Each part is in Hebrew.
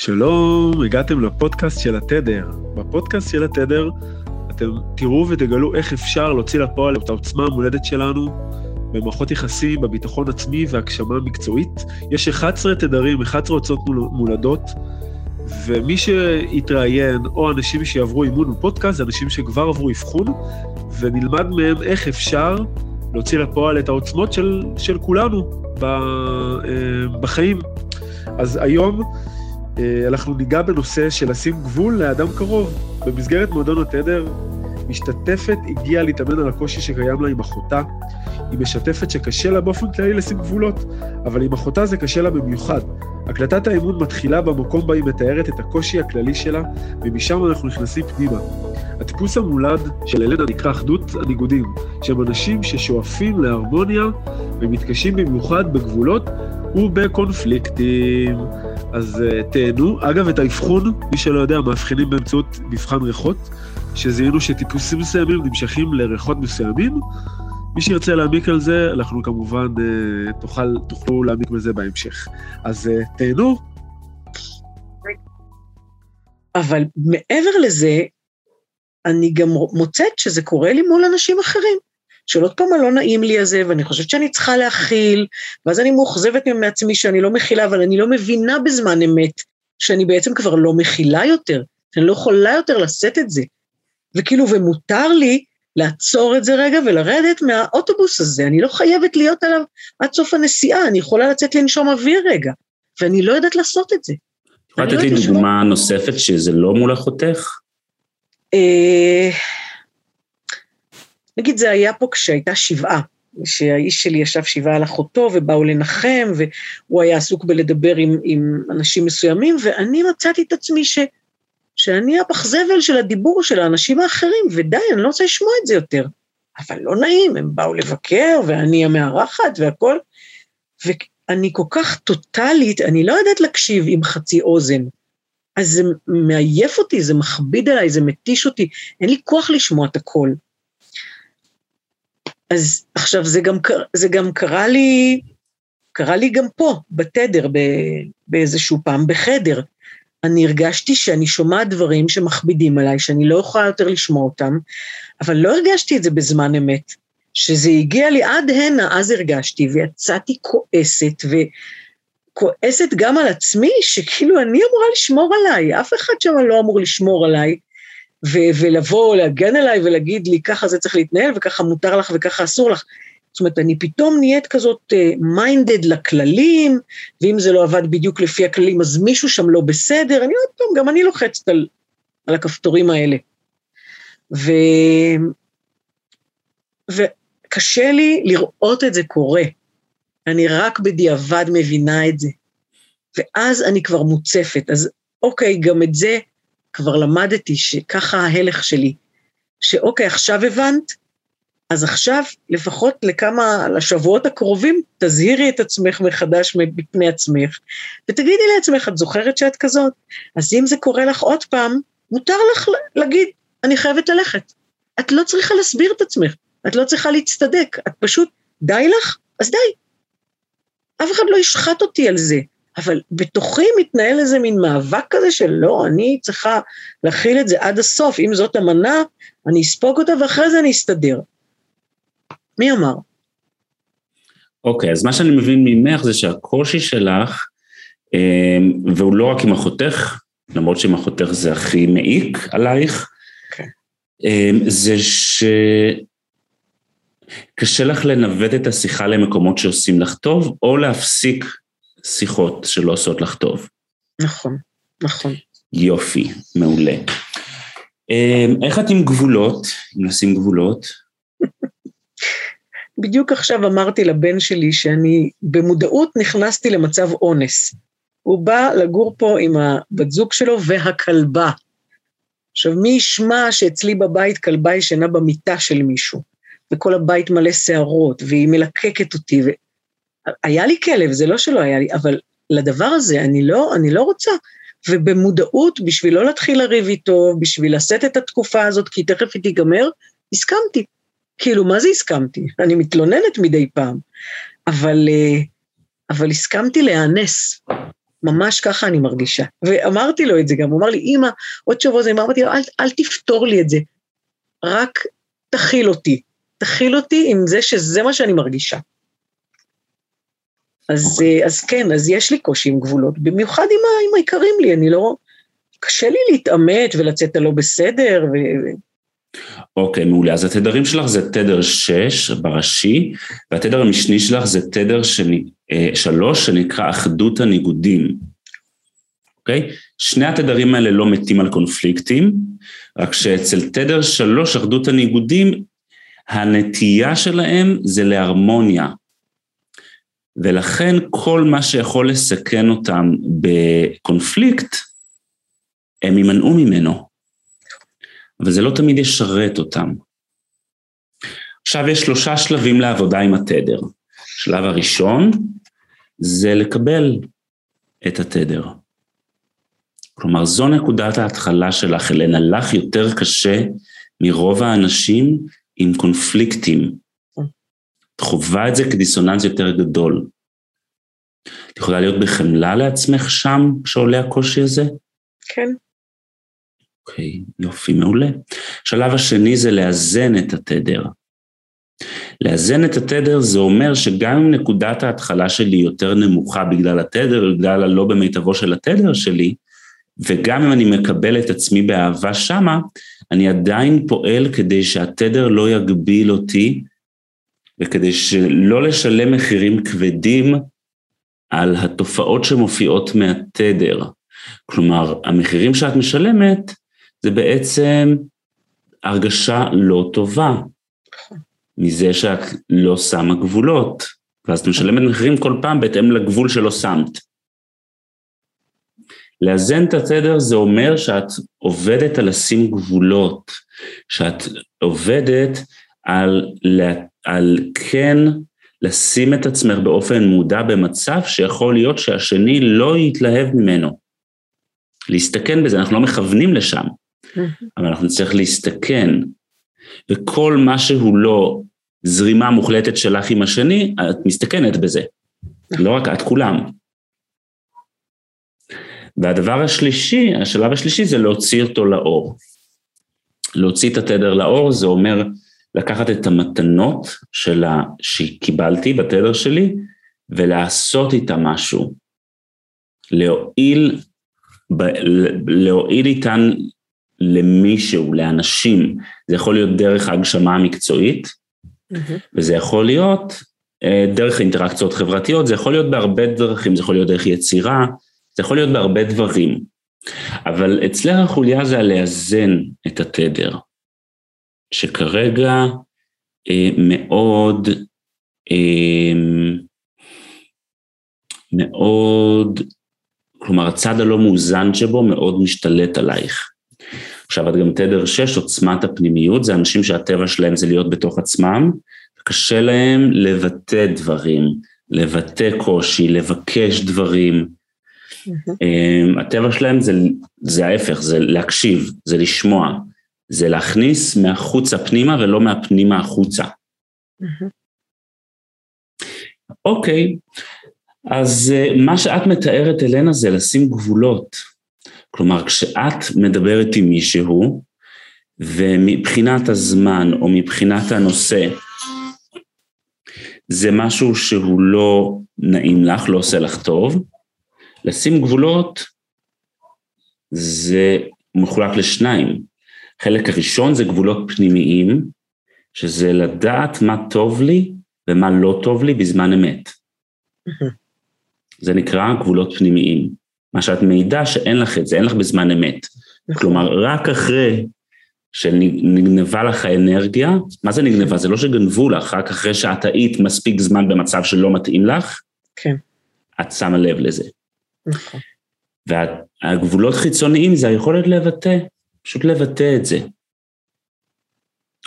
שלום, הגעתם לפודקאסט של התדר. בפודקאסט של התדר אתם תראו ותגלו איך אפשר להוציא לפועל את העוצמה המולדת שלנו במערכות יחסים, בביטחון עצמי והגשמה מקצועית. יש 11 תדרים, 11 הוצאות מולדות, ומי שיתראיין, או אנשים שיעברו אימון בפודקאסט, זה אנשים שכבר עברו אבחון, ונלמד מהם איך אפשר להוציא לפועל את העוצמות של, של כולנו אה, בחיים. אז היום אנחנו ניגע בנושא של לשים גבול לאדם קרוב. במסגרת מועדון התדר, משתתפת הגיעה להתאמן על הקושי שקיים לה עם אחותה. היא משתפת שקשה לה באופן כללי לשים גבולות, אבל עם אחותה זה קשה לה במיוחד. הקלטת האימון מתחילה במקום בה היא מתארת את הקושי הכללי שלה, ומשם אנחנו נכנסים פנימה. הטיפוס המולד של אלנה נקרא אחדות הניגודים, שהם אנשים ששואפים להרמוניה ומתקשים במיוחד בגבולות ובקונפליקטים. אז uh, תהנו. אגב, את האבחון, מי שלא יודע, מאבחנים באמצעות מבחן ריחות, שזיהינו שטיפוסים מסוימים נמשכים לריחות מסוימים. מי שירצה להעמיק על זה, אנחנו כמובן uh, תוכל, תוכלו להעמיק בזה בהמשך. אז uh, תהנו. אבל מעבר לזה, אני גם מוצאת שזה קורה לי מול אנשים אחרים. של עוד פעם הלא נעים לי הזה, ואני חושבת שאני צריכה להכיל, ואז אני מאוכזבת מעצמי שאני לא מכילה, אבל אני לא מבינה בזמן אמת שאני בעצם כבר לא מכילה יותר, שאני לא יכולה יותר לשאת את זה. וכאילו, ומותר לי לעצור את זה רגע ולרדת מהאוטובוס הזה, אני לא חייבת להיות עליו עד סוף הנסיעה, אני יכולה לצאת לנשום אוויר רגע, ואני לא יודעת לעשות את זה. יכולה לתת לי דוגמה נוספת שזה לא מול אחותך? נגיד זה היה פה כשהייתה שבעה, שהאיש שלי ישב שבעה על אחותו ובאו לנחם, והוא היה עסוק בלדבר עם, עם אנשים מסוימים, ואני מצאתי את עצמי ש, שאני הפחזבל של הדיבור של האנשים האחרים, ודי, אני לא רוצה לשמוע את זה יותר. אבל לא נעים, הם באו לבקר, ואני המארחת והכל, ואני כל כך טוטאלית, אני לא יודעת להקשיב עם חצי אוזן. אז זה מעייף אותי, זה מכביד עליי, זה מתיש אותי, אין לי כוח לשמוע את הכל. אז עכשיו זה גם, זה גם קרה לי, קרה לי גם פה, בתדר, באיזשהו פעם, בחדר. אני הרגשתי שאני שומעת דברים שמכבידים עליי, שאני לא יכולה יותר לשמוע אותם, אבל לא הרגשתי את זה בזמן אמת. שזה הגיע לי עד הנה, אז הרגשתי, ויצאתי כועסת, וכועסת גם על עצמי, שכאילו אני אמורה לשמור עליי, אף אחד שם לא אמור לשמור עליי, ו- ולבוא, להגן עליי ולהגיד לי, ככה זה צריך להתנהל, וככה מותר לך וככה אסור לך. זאת אומרת, אני פתאום נהיית כזאת מיינדד uh, לכללים, ואם זה לא עבד בדיוק לפי הכללים, אז מישהו שם לא בסדר, אני עוד פעם, גם אני לוחצת על, על הכפתורים האלה. ו... וקשה לי לראות את זה קורה. אני רק בדיעבד מבינה את זה. ואז אני כבר מוצפת. אז אוקיי, גם את זה כבר למדתי שככה ההלך שלי, שאוקיי, עכשיו הבנת, אז עכשיו, לפחות לכמה, לשבועות הקרובים, תזהירי את עצמך מחדש מפני עצמך, ותגידי לעצמך, את זוכרת שאת כזאת? אז אם זה קורה לך עוד פעם, מותר לך להגיד, אני חייבת ללכת. את לא צריכה להסביר את עצמך, את לא צריכה להצטדק, את פשוט, די לך? אז די. אף אחד לא ישחט אותי על זה. אבל בתוכי מתנהל איזה מין מאבק כזה של לא, אני צריכה להכיל את זה עד הסוף, אם זאת המנה, אני אספוג אותה ואחרי זה אני אסתדר. מי אמר? אוקיי, okay, אז מה שאני מבין ממך זה שהקושי שלך, אמ, והוא לא רק עם אחותך, למרות שעם אחותך זה הכי מעיק עלייך, okay. כן. אמ, זה שקשה לך לנווט את השיחה למקומות שעושים לך טוב, או להפסיק שיחות שלא עושות לך טוב. נכון, נכון. יופי, מעולה. אמ, איך את עם גבולות, אם נשים גבולות? בדיוק עכשיו אמרתי לבן שלי שאני במודעות נכנסתי למצב אונס. הוא בא לגור פה עם הבת זוג שלו והכלבה. עכשיו, מי ישמע שאצלי בבית כלבה ישנה במיטה של מישהו, וכל הבית מלא שערות, והיא מלקקת אותי, היה לי כלב, זה לא שלא היה לי, אבל לדבר הזה אני לא, אני לא רוצה. ובמודעות, בשביל לא להתחיל לריב איתו, בשביל לשאת את התקופה הזאת, כי תכף היא תיגמר, הסכמתי. כאילו, מה זה הסכמתי? אני מתלוננת מדי פעם, אבל, אה, אבל הסכמתי להיאנס. ממש ככה אני מרגישה. ואמרתי לו את זה גם, הוא אמר לי, אמא, עוד שבוע זה, אמרתי לו, אל, אל תפתור לי את זה, רק תכיל אותי. תכיל אותי עם זה שזה מה שאני מרגישה. אז. אוקיי. אז כן, אז יש לי קושי עם גבולות, במיוחד עם, עם היקרים לי, אני לא... קשה לי להתעמת ולצאת הלא בסדר. ו... אוקיי, מעולה. אז התדרים שלך זה תדר 6 בראשי, והתדר המשני שלך זה תדר 3 אה, שנקרא אחדות הניגודים. אוקיי? שני התדרים האלה לא מתים על קונפליקטים, רק שאצל תדר 3, אחדות הניגודים, הנטייה שלהם זה להרמוניה. ולכן כל מה שיכול לסכן אותם בקונפליקט, הם יימנעו ממנו. אבל זה לא תמיד ישרת אותם. עכשיו יש שלושה שלבים לעבודה עם התדר. השלב הראשון זה לקבל את התדר. כלומר, זו נקודת ההתחלה שלך, אלנה. לך יותר קשה מרוב האנשים עם קונפליקטים. את חווה את זה כדיסוננס יותר גדול. את יכולה להיות בחמלה לעצמך שם, כשעולה הקושי הזה? כן. אוקיי, יופי, מעולה. השלב השני זה לאזן את התדר. לאזן את התדר זה אומר שגם אם נקודת ההתחלה שלי יותר נמוכה בגלל התדר, בגלל הלא במיטבו של התדר שלי, וגם אם אני מקבל את עצמי באהבה שמה, אני עדיין פועל כדי שהתדר לא יגביל אותי, וכדי שלא לשלם מחירים כבדים על התופעות שמופיעות מהתדר. כלומר, המחירים שאת משלמת זה בעצם הרגשה לא טובה מזה שאת לא שמה גבולות, ואז את משלמת מחירים כל פעם בהתאם לגבול שלא שמת. לאזן את התדר זה אומר שאת עובדת על לשים גבולות, שאת עובדת על, על כן לשים את עצמך באופן מודע במצב שיכול להיות שהשני לא יתלהב ממנו. להסתכן בזה, אנחנו לא מכוונים לשם, אבל אנחנו נצטרך להסתכן. וכל מה שהוא לא זרימה מוחלטת שלך עם השני, את מסתכנת בזה. לא רק את, כולם. והדבר השלישי, השלב השלישי זה להוציא אותו לאור. להוציא את התדר לאור זה אומר לקחת את המתנות שלה, שקיבלתי בתדר שלי ולעשות איתה משהו. להועיל, ב, להועיל איתן למישהו, לאנשים. זה יכול להיות דרך ההגשמה המקצועית, mm-hmm. וזה יכול להיות אה, דרך אינטראקציות חברתיות, זה יכול להיות בהרבה דרכים, זה יכול להיות דרך יצירה, זה יכול להיות בהרבה דברים. אבל אצלך החוליה זה הלאזן את התדר, שכרגע אה, מאוד, אה, מאוד, כלומר הצד הלא מאוזן שבו מאוד משתלט עלייך. עכשיו את גם תדר 6, עוצמת הפנימיות, זה אנשים שהטבע שלהם זה להיות בתוך עצמם, קשה להם לבטא דברים, לבטא קושי, לבקש דברים. Mm-hmm. הטבע שלהם זה, זה ההפך, זה להקשיב, זה לשמוע, זה להכניס מהחוצה פנימה ולא מהפנימה החוצה. אוקיי, אז אה, מה שאת מתארת, אלנה, זה לשים גבולות. כלומר, כשאת מדברת עם מישהו, ומבחינת הזמן או מבחינת הנושא, זה משהו שהוא לא נעים לך, לא עושה לך טוב, לשים גבולות זה מחולק לשניים. חלק הראשון זה גבולות פנימיים, שזה לדעת מה טוב לי ומה לא טוב לי בזמן אמת. זה נקרא גבולות פנימיים. מה שאת מעידה שאין לך את זה, אין לך בזמן אמת. כלומר, רק אחרי שנגנבה לך האנרגיה, מה זה נגנבה? זה לא שגנבו לך, רק אחרי שאת היית מספיק זמן במצב שלא מתאים לך, כן. את שמה לב לזה. נכון. והגבולות חיצוניים זה היכולת לבטא, פשוט לבטא את זה.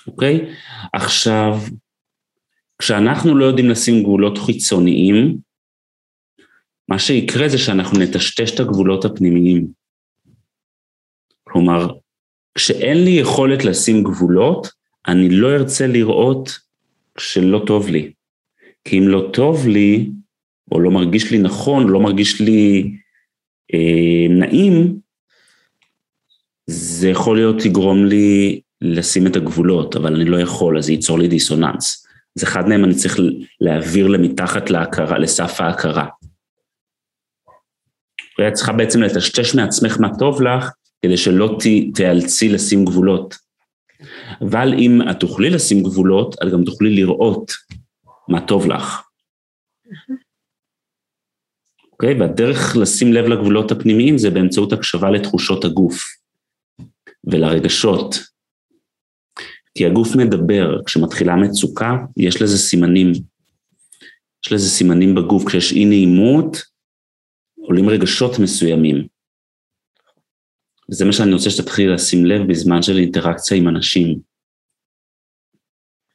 אוקיי? עכשיו, כשאנחנו לא יודעים לשים גבולות חיצוניים, מה שיקרה זה שאנחנו נטשטש את הגבולות הפנימיים. כלומר, כשאין לי יכולת לשים גבולות, אני לא ארצה לראות כשלא טוב לי. כי אם לא טוב לי, או לא מרגיש לי נכון, לא מרגיש לי אה, נעים, זה יכול להיות יגרום לי לשים את הגבולות, אבל אני לא יכול, אז זה ייצור לי דיסוננס. אז אחד מהם אני צריך להעביר למתחת להכרה, לסף ההכרה. ואת צריכה בעצם לטשטש מעצמך מה טוב לך, כדי שלא תיאלצי לשים גבולות. אבל אם את תוכלי לשים גבולות, את גם תוכלי לראות מה טוב לך. אוקיי? Okay, והדרך לשים לב לגבולות הפנימיים זה באמצעות הקשבה לתחושות הגוף ולרגשות. כי הגוף מדבר, כשמתחילה מצוקה, יש לזה סימנים. יש לזה סימנים בגוף, כשיש אי נעימות, עולים רגשות מסוימים. וזה מה שאני רוצה שתתחילי לשים לב בזמן של אינטראקציה עם אנשים.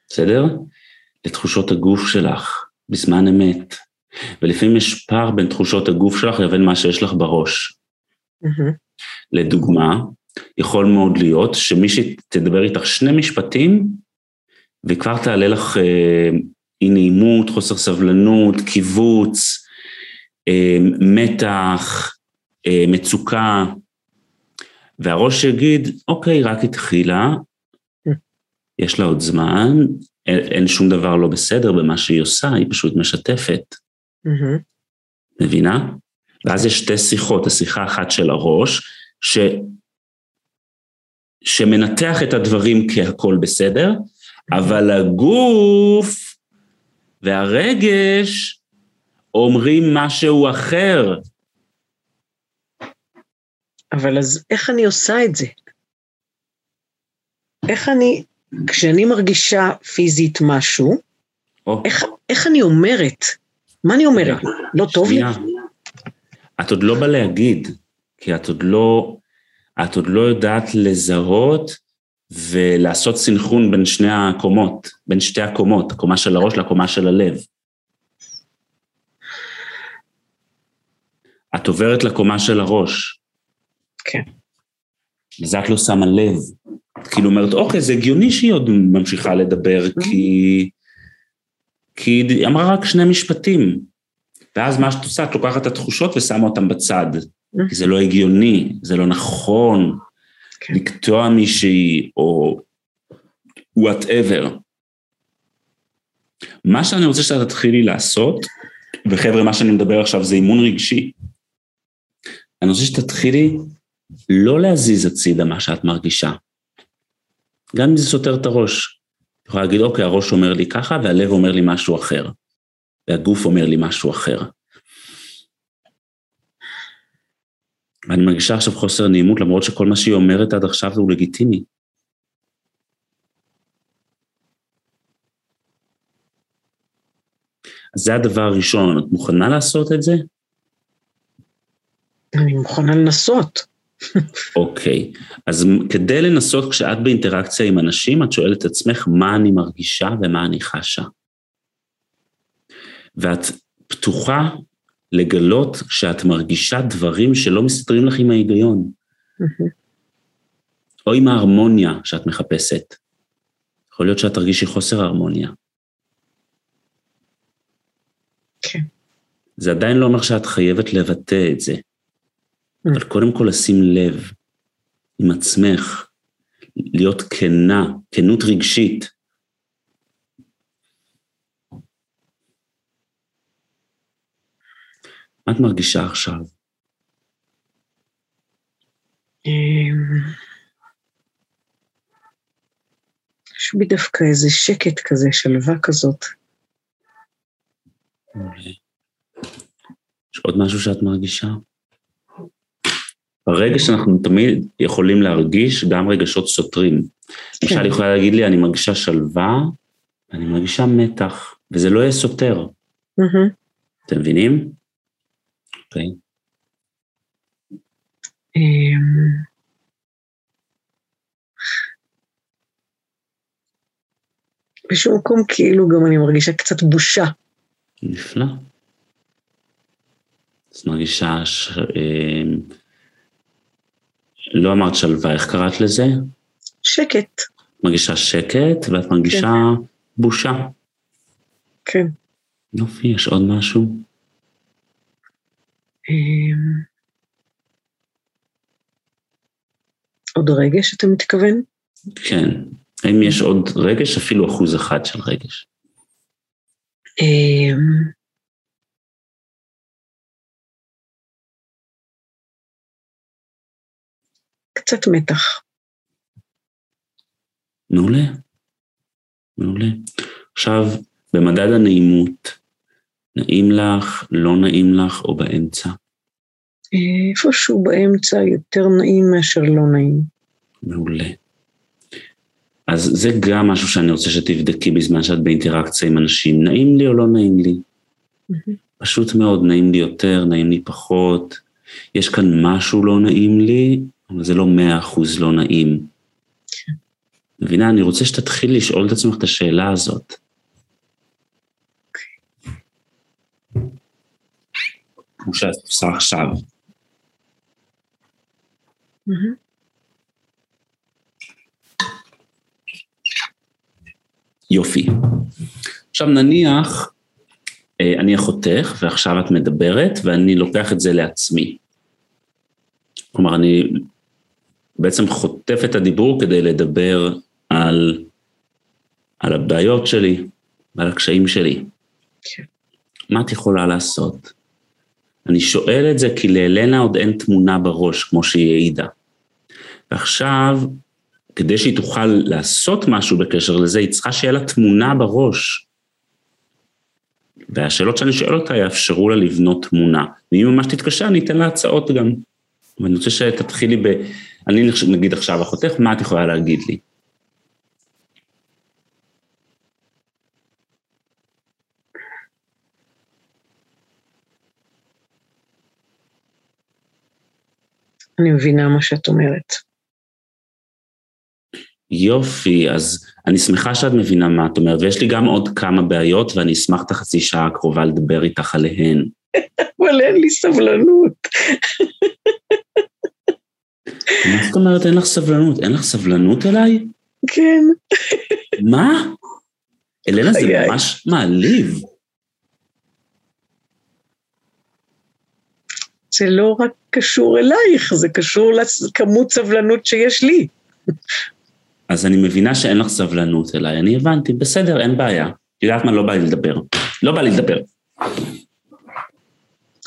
בסדר? לתחושות הגוף שלך, בזמן אמת. ולפעמים יש פער בין תחושות הגוף שלך לבין מה שיש לך בראש. Mm-hmm. לדוגמה, יכול מאוד להיות שמישהי תדבר איתך שני משפטים, וכבר תעלה לך אה, אי נעימות, חוסר סבלנות, קיבוץ, אה, מתח, אה, מצוקה, והראש יגיד, אוקיי, רק התחילה, יש לה עוד זמן, אין, אין שום דבר לא בסדר במה שהיא עושה, היא פשוט משתפת. Mm-hmm. מבינה? ואז יש שתי שיחות, השיחה אחת של הראש, ש... שמנתח את הדברים כהכול בסדר, אבל הגוף והרגש אומרים משהו אחר. אבל אז איך אני עושה את זה? איך אני, כשאני מרגישה פיזית משהו, או. איך, איך אני אומרת? מה אני אומרת? לא טוב לי? את עוד לא בא להגיד, כי את עוד לא, את עוד לא יודעת לזהות ולעשות סנכרון בין שני הקומות, בין שתי הקומות, הקומה של הראש לקומה של הלב. את עוברת לקומה של הראש. כן. לזה את לא שמה לב. את כאילו אומרת, אוקיי, זה הגיוני שהיא עוד ממשיכה לדבר, mm-hmm. כי... כי היא אמרה רק שני משפטים. ואז מה שאת עושה, את לוקחת את התחושות ושמה אותן בצד. כי זה לא הגיוני, זה לא נכון כן. לקטוע מישהי או וואטאבר. מה שאני רוצה שאתה תתחילי לעשות, וחבר'ה, מה שאני מדבר עכשיו זה אימון רגשי. אני רוצה שתתחילי לא להזיז הצידה מה שאת מרגישה. גם אם זה סותר את הראש. את יכולה להגיד, אוקיי, הראש אומר לי ככה, והלב אומר לי משהו אחר. והגוף אומר לי משהו אחר. ואני מרגישה עכשיו חוסר נעימות, למרות שכל מה שהיא אומרת עד עכשיו הוא לגיטימי. אז זה הדבר הראשון, את מוכנה לעשות את זה? אני מוכנה לנסות. אוקיי, okay. אז כדי לנסות, כשאת באינטראקציה עם אנשים, את שואלת את עצמך מה אני מרגישה ומה אני חשה. ואת פתוחה לגלות כשאת מרגישה דברים שלא מסתדרים לך עם ההיגיון. או עם ההרמוניה שאת מחפשת. יכול להיות שאת תרגישי חוסר הרמוניה. כן. זה עדיין לא אומר שאת חייבת לבטא את זה. אבל קודם כל לשים לב עם עצמך, להיות כנה, כנות רגשית. מה את מרגישה עכשיו? אמ, יש בי דווקא איזה שקט כזה, שלווה כזאת. יש עוד משהו שאת מרגישה? ברגע שאנחנו תמיד יכולים להרגיש גם רגשות סותרים. כן. למשל, היא יכולה להגיד לי, אני מרגישה שלווה, אני מרגישה מתח, וזה לא יהיה סותר. אתם מבינים? Okay. אמ. בשום מקום כאילו גם אני מרגישה קצת בושה. נפלא. אז מרגישה ש... לא אמרת שלווה, איך קראת לזה? שקט. מרגישה שקט, ואת מרגישה כן. בושה. כן. יופי, יש עוד משהו? אמ, עוד רגש, אתה מתכוון? כן. האם יש עוד רגש? אפילו אחוז אחד של רגש. אמ, קצת מתח. מעולה. מעולה. עכשיו, במדד הנעימות, נעים לך, לא נעים לך או באמצע? איפשהו באמצע יותר נעים מאשר לא נעים. מעולה. אז זה גם משהו שאני רוצה שתבדקי בזמן שאת באינטראקציה עם אנשים, נעים לי או לא נעים לי? פשוט מאוד, נעים לי יותר, נעים לי פחות. יש כאן משהו לא נעים לי, אבל זה לא מאה אחוז לא נעים. מבינה? אני רוצה שתתחיל לשאול את עצמך את השאלה הזאת. כמו שאת עושה עכשיו. יופי. עכשיו נניח, אה, אני אחותך ועכשיו את מדברת ואני לוקח את זה לעצמי. כלומר, אני בעצם חוטף את הדיבור כדי לדבר על, על הבעיות שלי ועל הקשיים שלי. כן. מה את יכולה לעשות? אני שואל את זה כי לאלנה עוד אין תמונה בראש, כמו שהיא העידה. ועכשיו, כדי שהיא תוכל לעשות משהו בקשר לזה, היא צריכה שיהיה לה תמונה בראש. והשאלות שאני שואל אותה יאפשרו לה לבנות תמונה. ואם ממש תתקשה, אני אתן לה הצעות גם. ואני רוצה שתתחילי ב... אני נגיד עכשיו אחותך, מה את יכולה להגיד לי? אני מבינה מה שאת אומרת. יופי, אז אני שמחה שאת מבינה מה את אומרת, ויש לי גם עוד כמה בעיות, ואני אשמח את החצי שעה הקרובה לדבר איתך עליהן. אבל אין לי סבלנות. מה זאת אומרת אין לך סבלנות? אין לך סבלנות אליי? כן. מה? אלנה זה ממש מעליב. זה לא רק קשור אלייך, זה קשור לכמות סבלנות שיש לי. אז אני מבינה שאין לך סבלנות אליי, אני הבנתי, בסדר, אין בעיה. את יודעת מה? לא בא לי לדבר. לא בא לי לדבר.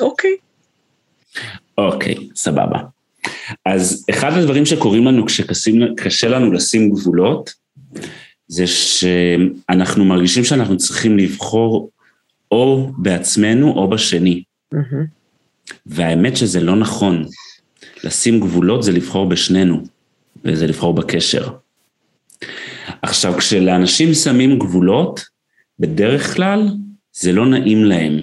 אוקיי. אוקיי, סבבה. אז אחד הדברים שקורים לנו כשקשה לנו לשים גבולות, זה שאנחנו מרגישים שאנחנו צריכים לבחור או בעצמנו או בשני. Mm-hmm. והאמת שזה לא נכון. לשים גבולות זה לבחור בשנינו, וזה לבחור בקשר. עכשיו, כשלאנשים שמים גבולות, בדרך כלל זה לא נעים להם.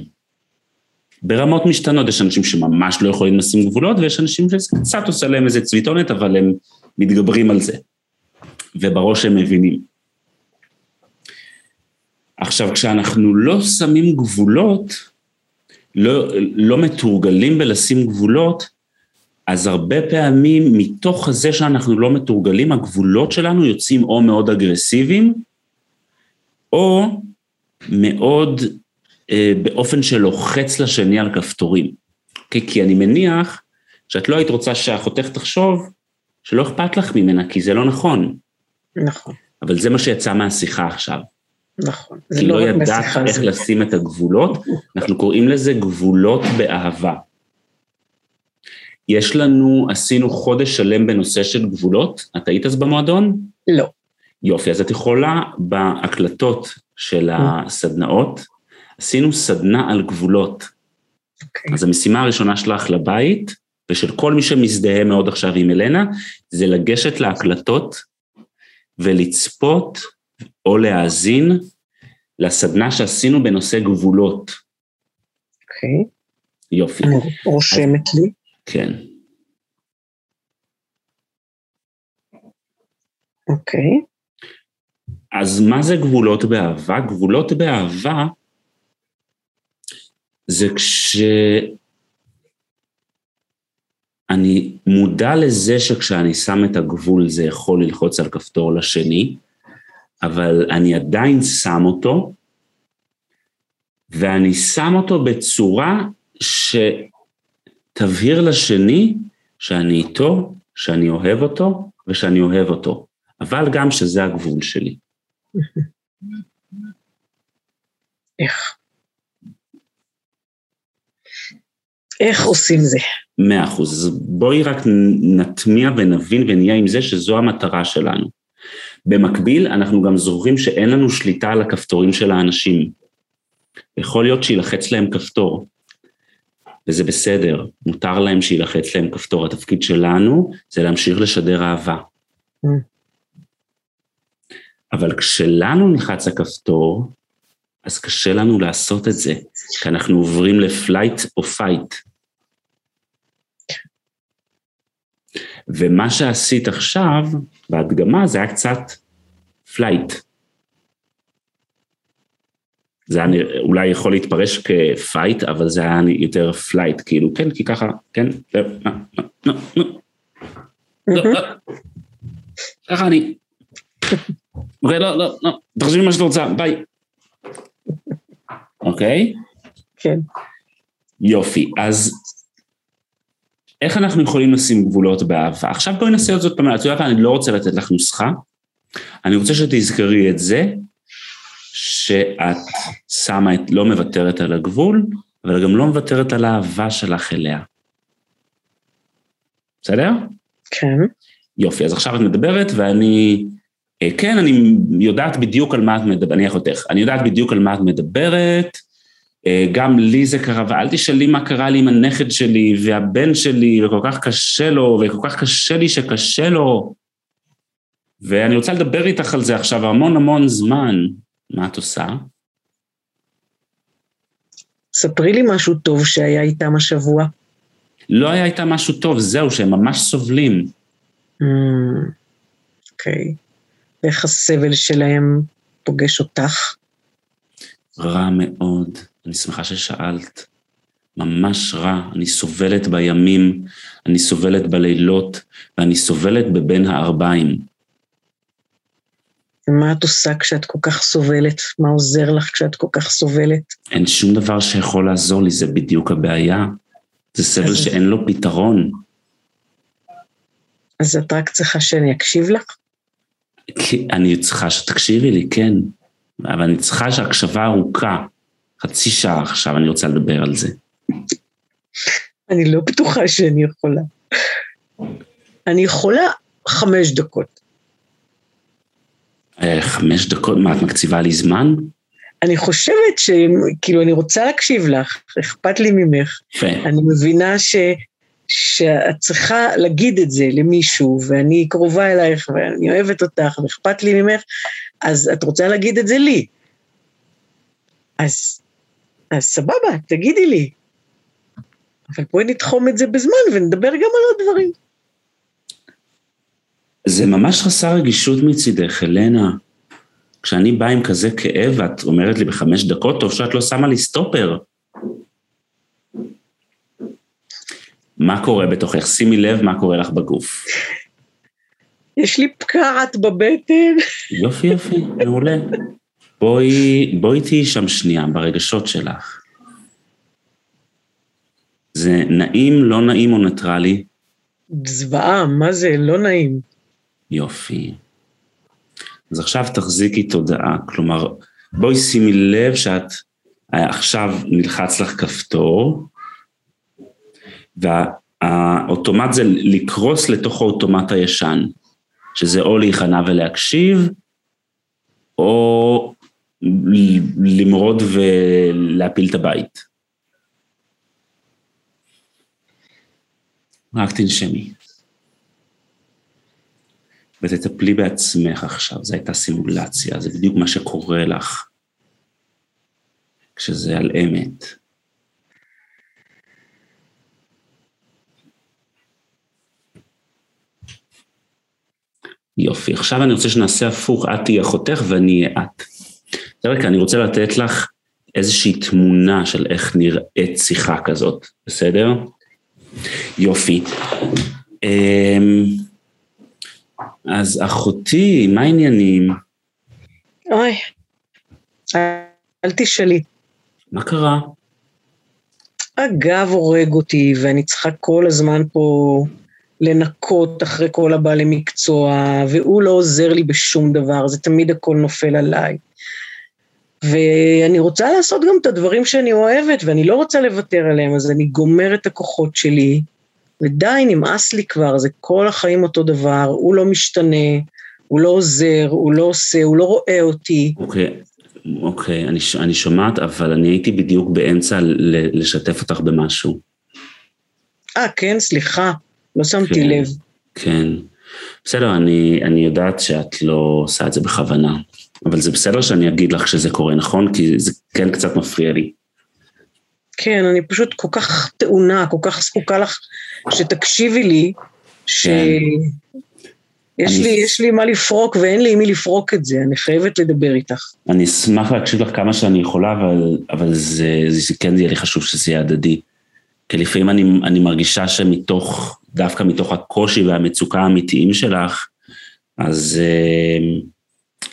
ברמות משתנות, יש אנשים שממש לא יכולים לשים גבולות, ויש אנשים שזה קצת עושה להם איזה צביטונת, אבל הם מתגברים על זה. ובראש הם מבינים. עכשיו, כשאנחנו לא שמים גבולות, לא, לא מתורגלים בלשים גבולות, אז הרבה פעמים מתוך זה שאנחנו לא מתורגלים, הגבולות שלנו יוצאים או מאוד אגרסיביים, או מאוד אה, באופן שלוחץ לשני על כפתורים. כי, כי אני מניח שאת לא היית רוצה שאחותך תחשוב שלא אכפת לך ממנה, כי זה לא נכון. נכון. אבל זה מה שיצא מהשיחה עכשיו. נכון. כי לא, לא ידעת איך זה. לשים את הגבולות, אנחנו קוראים לזה גבולות באהבה. יש לנו, עשינו חודש שלם בנושא של גבולות, את היית אז במועדון? לא. יופי, אז את יכולה בהקלטות של הסדנאות, עשינו סדנה על גבולות. Okay. אוקיי. אז המשימה הראשונה שלך לבית, ושל כל מי שמזדהה מאוד עכשיו עם אלנה, זה לגשת להקלטות ולצפות או להאזין לסדנה שעשינו בנושא גבולות. אוקיי. Okay. יופי. אני רושמת אז, לי. כן. אוקיי. Okay. אז מה זה גבולות באהבה? גבולות באהבה זה כשאני מודע לזה שכשאני שם את הגבול זה יכול ללחוץ על כפתור לשני, אבל אני עדיין שם אותו, ואני שם אותו בצורה שתבהיר לשני שאני איתו, שאני אוהב אותו ושאני אוהב אותו, אבל גם שזה הגבול שלי. איך? איך עושים זה? מאה אחוז. אז בואי רק נטמיע ונבין ונהיה עם זה שזו המטרה שלנו. במקביל, אנחנו גם זוכרים שאין לנו שליטה על הכפתורים של האנשים. יכול להיות שילחץ להם כפתור, וזה בסדר, מותר להם שילחץ להם כפתור. התפקיד שלנו זה להמשיך לשדר אהבה. Mm. אבל כשלנו נלחץ הכפתור, אז קשה לנו לעשות את זה, כי אנחנו עוברים ל flight או fight. ומה שעשית עכשיו, בהדגמה, זה היה קצת flight. זה היה אולי יכול להתפרש כ fight, אבל זה היה יותר flight, כאילו, כן, כי ככה, כן, לא, לא, לא, לא, ככה אני. אוקיי, לא, לא, לא, תחשבי מה שאת רוצה, ביי. אוקיי? כן. יופי, אז איך אנחנו יכולים לשים גבולות באהבה? עכשיו בואי נעשה את זה עוד פעם, את יודעת, אני לא רוצה לתת לך נוסחה, אני רוצה שתזכרי את זה, שאת שמה את, לא מוותרת על הגבול, אבל גם לא מוותרת על האהבה שלך אליה. בסדר? כן. יופי, אז עכשיו את מדברת ואני, אה, כן, אני יודעת בדיוק על מה את מדברת, אני אחותך, אני יודעת בדיוק על מה את מדברת, גם לי זה קרה, ואל תשאלי מה קרה לי עם הנכד שלי והבן שלי, וכל כך קשה לו, וכל כך קשה לי שקשה לו. ואני רוצה לדבר איתך על זה עכשיו המון המון זמן. מה את עושה? ספרי לי משהו טוב שהיה איתם השבוע. לא היה איתם משהו טוב, זהו, שהם ממש סובלים. Mm, אוקיי. Okay. ואיך הסבל שלהם פוגש אותך? רע מאוד. אני שמחה ששאלת. ממש רע, אני סובלת בימים, אני סובלת בלילות, ואני סובלת בבין הערביים. ומה את עושה כשאת כל כך סובלת? מה עוזר לך כשאת כל כך סובלת? אין שום דבר שיכול לעזור לי, זה בדיוק הבעיה. זה סבל אז... שאין לו פתרון. אז את רק צריכה שאני אקשיב לך? כי אני צריכה שתקשיבי לי, כן. אבל אני צריכה שהקשבה ארוכה. חצי שעה עכשיו, אני רוצה לדבר על זה. אני לא בטוחה שאני יכולה. אני יכולה חמש דקות. אה, חמש דקות? מה, את מקציבה לי זמן? אני חושבת שכאילו, אני רוצה להקשיב לך, אכפת לי ממך. יפה. אני מבינה ש... שאת צריכה להגיד את זה למישהו, ואני קרובה אלייך, ואני אוהבת אותך, ואכפת לי ממך, אז את רוצה להגיד את זה לי. אז אז סבבה, תגידי לי. אבל בואי נתחום את זה בזמן ונדבר גם על עוד דברים. זה ממש חסר רגישות מצידך, אלנה. כשאני בא עם כזה כאב ואת אומרת לי בחמש דקות, טוב שאת לא שמה לי סטופר. מה קורה בתוכך? שימי לב מה קורה לך בגוף. יש לי פקעת בבטן. יופי יופי, מעולה. בואי, בואי תהיי שם שנייה ברגשות שלך. זה נעים, לא נעים או ניטרלי? זוועה, מה זה? לא נעים. יופי. אז עכשיו תחזיקי תודעה, כלומר, בואי שימי לב שאת עכשיו נלחץ לך כפתור, והאוטומט זה לקרוס לתוך האוטומט הישן, שזה או להיכנע ולהקשיב, או למרוד ולהפיל את הבית. רק תנשמי. ותטפלי בעצמך עכשיו, זו הייתה סימולציה, זה בדיוק מה שקורה לך כשזה על אמת. יופי, עכשיו אני רוצה שנעשה הפוך, את תהיי אחותך ואני אהיה את. רקע, אני רוצה לתת לך איזושהי תמונה של איך נראית שיחה כזאת, בסדר? יופי. אמ, אז אחותי, מה העניינים? אוי, אל תשאלי. מה קרה? הגב הורג אותי, ואני צריכה כל הזמן פה לנקות אחרי כל הבעלי מקצוע, והוא לא עוזר לי בשום דבר, זה תמיד הכל נופל עליי. ואני רוצה לעשות גם את הדברים שאני אוהבת, ואני לא רוצה לוותר עליהם, אז אני גומר את הכוחות שלי, ודי, נמאס לי כבר, זה כל החיים אותו דבר, הוא לא משתנה, הוא לא עוזר, הוא לא עושה, הוא לא רואה אותי. אוקיי, okay, אוקיי, okay, אני, אני שומעת, אבל אני הייתי בדיוק באמצע לשתף אותך במשהו. אה, כן, סליחה, לא שמתי כן, לב. כן. בסדר, אני, אני יודעת שאת לא עושה את זה בכוונה, אבל זה בסדר שאני אגיד לך שזה קורה, נכון? כי זה כן קצת מפריע לי. כן, אני פשוט כל כך טעונה, כל כך זקוקה לך שתקשיבי לי, שיש כן. לי, יש לי מה לפרוק ואין לי עם מי לפרוק את זה, אני חייבת לדבר איתך. אני אשמח להקשיב לך כמה שאני יכולה, אבל, אבל זה, זה כן יהיה לי חשוב שזה יהיה הדדי. כי לפעמים אני, אני מרגישה שמתוך, דווקא מתוך הקושי והמצוקה האמיתיים שלך, אז, אה,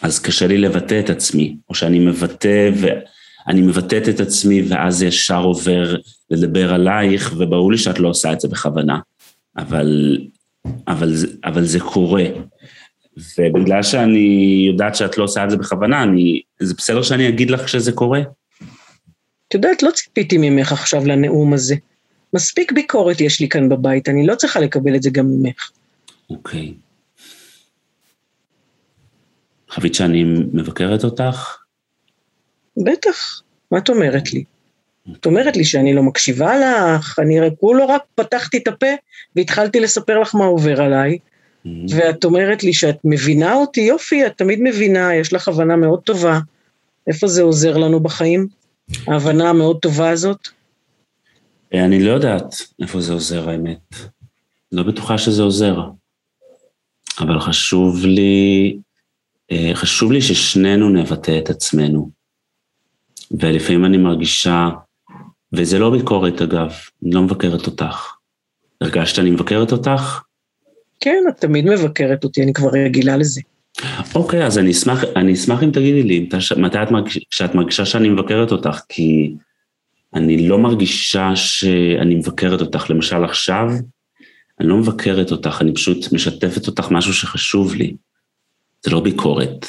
אז קשה לי לבטא את עצמי, או שאני מבטא, ואני מבטאת את עצמי, ואז ישר עובר לדבר עלייך, וברור לי שאת לא עושה את זה בכוונה, אבל, אבל, אבל זה קורה. ובגלל שאני יודעת שאת לא עושה את זה בכוונה, אני, זה בסדר שאני אגיד לך שזה קורה? את יודעת, לא ציפיתי ממך עכשיו לנאום הזה. מספיק ביקורת יש לי כאן בבית, אני לא צריכה לקבל את זה גם ממך. אוקיי. חווית שאני מבקרת אותך? בטח, מה את אומרת לי? את אומרת לי שאני לא מקשיבה לך, אני רק, כולו לא רק פתחתי את הפה והתחלתי לספר לך מה עובר עליי, mm-hmm. ואת אומרת לי שאת מבינה אותי, יופי, את תמיד מבינה, יש לך הבנה מאוד טובה. איפה זה עוזר לנו בחיים? ההבנה המאוד טובה הזאת? אני לא יודעת איפה זה עוזר האמת. לא בטוחה שזה עוזר. אבל חשוב לי, אה, חשוב לי ששנינו נבטא את עצמנו. ולפעמים אני מרגישה, וזה לא ביקורת אגב, אני לא מבקרת אותך. הרגשת שאני מבקרת אותך? כן, את תמיד מבקרת אותי, אני כבר רגילה לזה. אוקיי, אז אני אשמח, אני אשמח אם תגידי לי, מתי את מרגישה, כשאת מרגישה שאני מבקרת אותך, כי אני לא מרגישה שאני מבקרת אותך. למשל עכשיו, אני לא מבקרת אותך, אני פשוט משתפת אותך משהו שחשוב לי. זה לא ביקורת.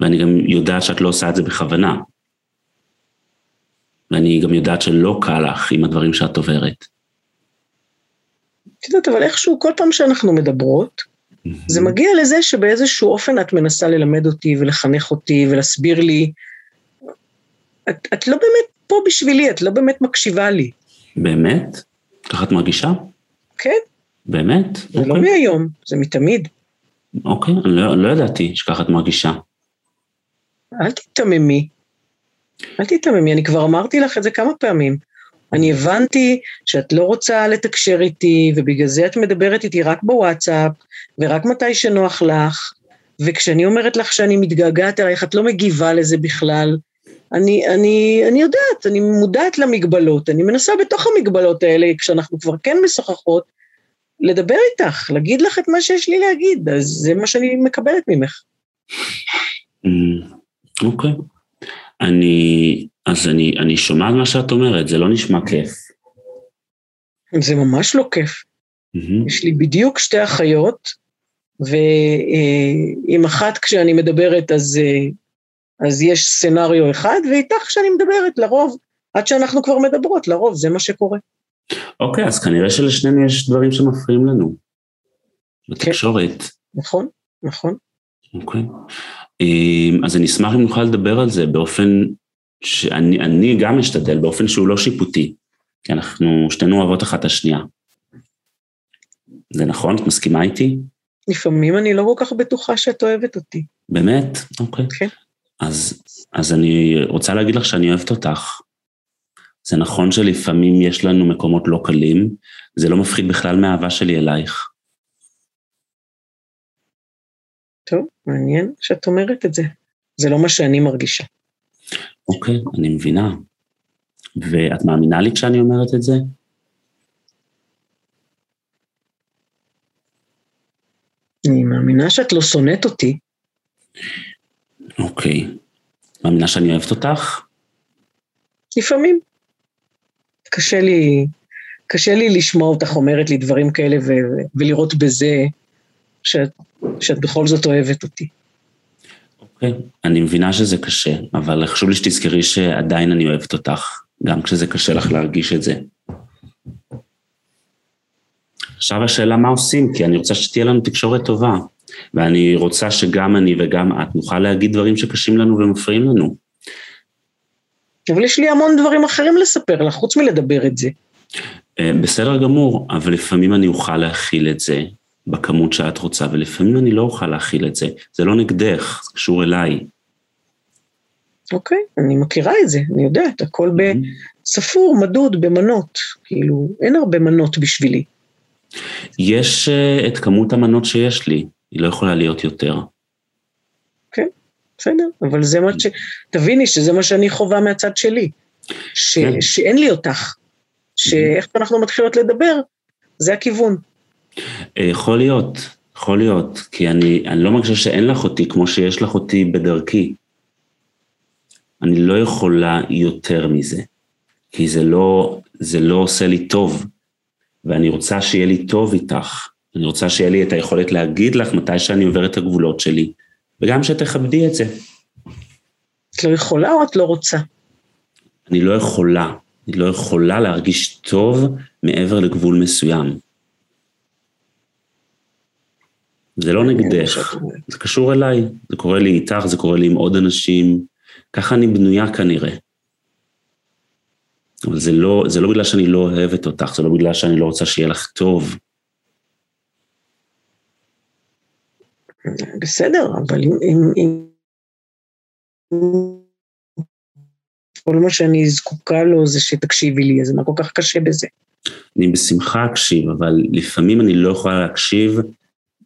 ואני גם יודעת שאת לא עושה את זה בכוונה. ואני גם יודעת שלא קל לך עם הדברים שאת עוברת. את יודעת, אבל איכשהו כל פעם שאנחנו מדברות, זה מגיע לזה שבאיזשהו אופן את מנסה ללמד אותי ולחנך אותי ולהסביר לי. את, את לא באמת פה בשבילי, את לא באמת מקשיבה לי. באמת? ככה את מרגישה? כן. באמת? זה לא אוקיי. לא מהיום, זה מתמיד. אוקיי, לא, לא ידעתי שככה את מרגישה. אל תיתממי. אל תיתממי, אני כבר אמרתי לך את זה כמה פעמים. אני הבנתי שאת לא רוצה לתקשר איתי, ובגלל זה את מדברת איתי רק בוואטסאפ, ורק מתי שנוח לך, וכשאני אומרת לך שאני מתגעגעת אלייך, את לא מגיבה לזה בכלל. אני, אני, אני יודעת, אני מודעת למגבלות, אני מנסה בתוך המגבלות האלה, כשאנחנו כבר כן משוחחות, לדבר איתך, להגיד לך את מה שיש לי להגיד, אז זה מה שאני מקבלת ממך. Mm, אוקיי. Okay. אני, אז אני, אני שומע מה שאת אומרת, זה לא נשמע כיף. זה ממש לא כיף. Mm-hmm. יש לי בדיוק שתי אחיות, ועם אחת כשאני מדברת אז אה, אז יש סצנריו אחד, ואיתך כשאני מדברת, לרוב, עד שאנחנו כבר מדברות, לרוב, זה מה שקורה. אוקיי, אז כנראה שלשנינו יש דברים שמפריעים לנו. בתקשורת. כן. נכון, נכון. אוקיי. אמ, אז אני אשמח אם נוכל לדבר על זה באופן שאני גם אשתדל, באופן שהוא לא שיפוטי, כי אנחנו שתינו אוהבות אחת את השנייה. זה נכון? את מסכימה איתי? לפעמים אני לא כל כך בטוחה שאת אוהבת אותי. באמת? אוקיי. כן. אז, אז אני רוצה להגיד לך שאני אוהבת אותך. זה נכון שלפעמים יש לנו מקומות לא קלים, זה לא מפחיד בכלל מהאהבה שלי אלייך. טוב, מעניין שאת אומרת את זה. זה לא מה שאני מרגישה. אוקיי, אני מבינה. ואת מאמינה לי כשאני אומרת את זה? אני מאמינה שאת לא שונאת אותי. אוקיי. מאמינה שאני אוהבת אותך? לפעמים. קשה לי, קשה לי לשמוע אותך אומרת לי דברים כאלה ו- ולראות בזה שאת, שאת בכל זאת אוהבת אותי. אוקיי, okay. אני מבינה שזה קשה, אבל חשוב לי שתזכרי שעדיין אני אוהבת אותך, גם כשזה קשה לך להרגיש את זה. עכשיו השאלה מה עושים, כי אני רוצה שתהיה לנו תקשורת טובה, ואני רוצה שגם אני וגם את נוכל להגיד דברים שקשים לנו ומפריעים לנו. אבל יש לי המון דברים אחרים לספר לך, חוץ מלדבר את זה. אה, בסדר גמור, אבל לפעמים אני אוכל להכיל את זה בכמות שאת רוצה, ולפעמים אני לא אוכל להכיל את זה. זה לא נגדך, זה קשור אליי. אוקיי, אני מכירה את זה, אני יודעת, הכל בספור, מדוד, במנות. כאילו, אין הרבה מנות בשבילי. יש uh, את כמות המנות שיש לי, היא לא יכולה להיות יותר. בסדר, אבל זה מה ש... תביני שזה מה שאני חווה מהצד שלי. ש... כן. שאין לי אותך. שאיך אנחנו מתחילות לדבר, זה הכיוון. אה, יכול להיות, יכול להיות, כי אני, אני לא מרגישה שאין לך אותי כמו שיש לך אותי בדרכי. אני לא יכולה יותר מזה, כי זה לא, זה לא עושה לי טוב, ואני רוצה שיהיה לי טוב איתך. אני רוצה שיהיה לי את היכולת להגיד לך מתי שאני עובר את הגבולות שלי, וגם שתכבדי את זה. את לא יכולה או את לא רוצה? אני לא יכולה. אני לא יכולה להרגיש טוב מעבר לגבול מסוים. זה לא נגדך, זה קשור אליי, זה קורה לי איתך, זה קורה לי עם עוד אנשים, ככה אני בנויה כנראה. אבל זה לא, זה לא בגלל שאני לא אוהבת אותך, זה לא בגלל שאני לא רוצה שיהיה לך טוב. בסדר, אבל אם, אם, אם כל מה שאני זקוקה לו זה שתקשיבי לי, אז מה כל כך קשה בזה? אני בשמחה אקשיב, אבל לפעמים אני לא יכולה להקשיב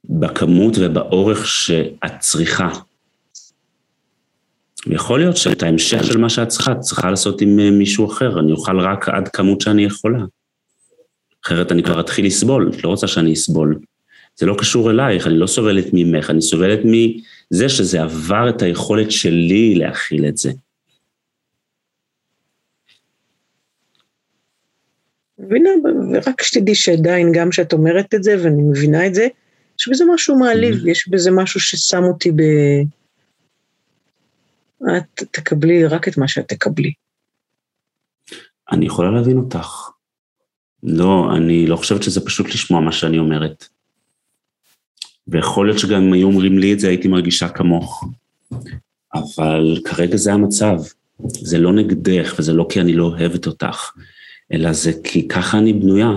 בכמות ובאורך שאת צריכה. ויכול להיות שאת ההמשך של מה שאת צריכה, את צריכה לעשות עם אה, מישהו אחר, אני אוכל רק עד כמות שאני יכולה. אחרת אני כבר אתחיל לסבול, את לא רוצה שאני אסבול. זה לא קשור אלייך, אני לא סובלת ממך, אני סובלת מזה שזה עבר את היכולת שלי להכיל את זה. מבינה, ורק שתדעי שעדיין, גם כשאת אומרת את זה, ואני מבינה את זה, יש בזה משהו מעליב, mm-hmm. יש בזה משהו ששם אותי ב... את תקבלי רק את מה שאת תקבלי. אני יכולה להבין אותך. לא, אני לא חושבת שזה פשוט לשמוע מה שאני אומרת. ויכול להיות שגם אם היו אומרים לי את זה, הייתי מרגישה כמוך. אבל כרגע זה המצב. זה לא נגדך, וזה לא כי אני לא אוהבת אותך, אלא זה כי ככה אני בנויה,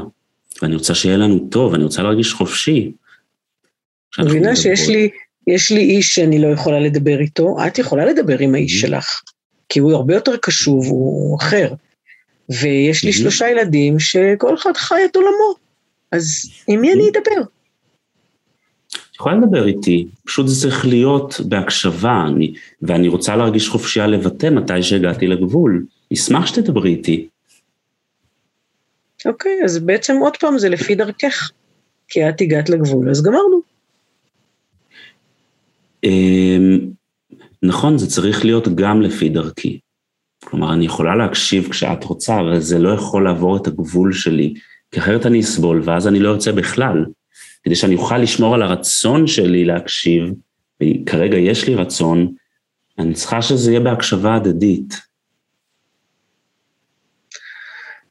ואני רוצה שיהיה לנו טוב, אני רוצה להרגיש חופשי. מבינה שיש לי, יש לי איש שאני לא יכולה לדבר איתו, את יכולה לדבר עם האיש mm-hmm. שלך, כי הוא הרבה יותר קשוב, הוא אחר. ויש לי mm-hmm. שלושה ילדים שכל אחד חי את עולמו, אז עם מי אני mm-hmm. אדבר? יכולה לדבר איתי, פשוט זה צריך להיות בהקשבה, אני, ואני רוצה להרגיש חופשייה לבטא מתי שהגעתי לגבול. אשמח שתדברי איתי. אוקיי, אז בעצם עוד פעם זה לפי דרכך, כי את הגעת לגבול, אז גמרנו. אמ, נכון, זה צריך להיות גם לפי דרכי. כלומר, אני יכולה להקשיב כשאת רוצה, אבל זה לא יכול לעבור את הגבול שלי, כי אחרת אני אסבול, ואז אני לא יוצא בכלל. כדי שאני אוכל לשמור על הרצון שלי להקשיב, וכרגע יש לי רצון, אני צריכה שזה יהיה בהקשבה הדדית.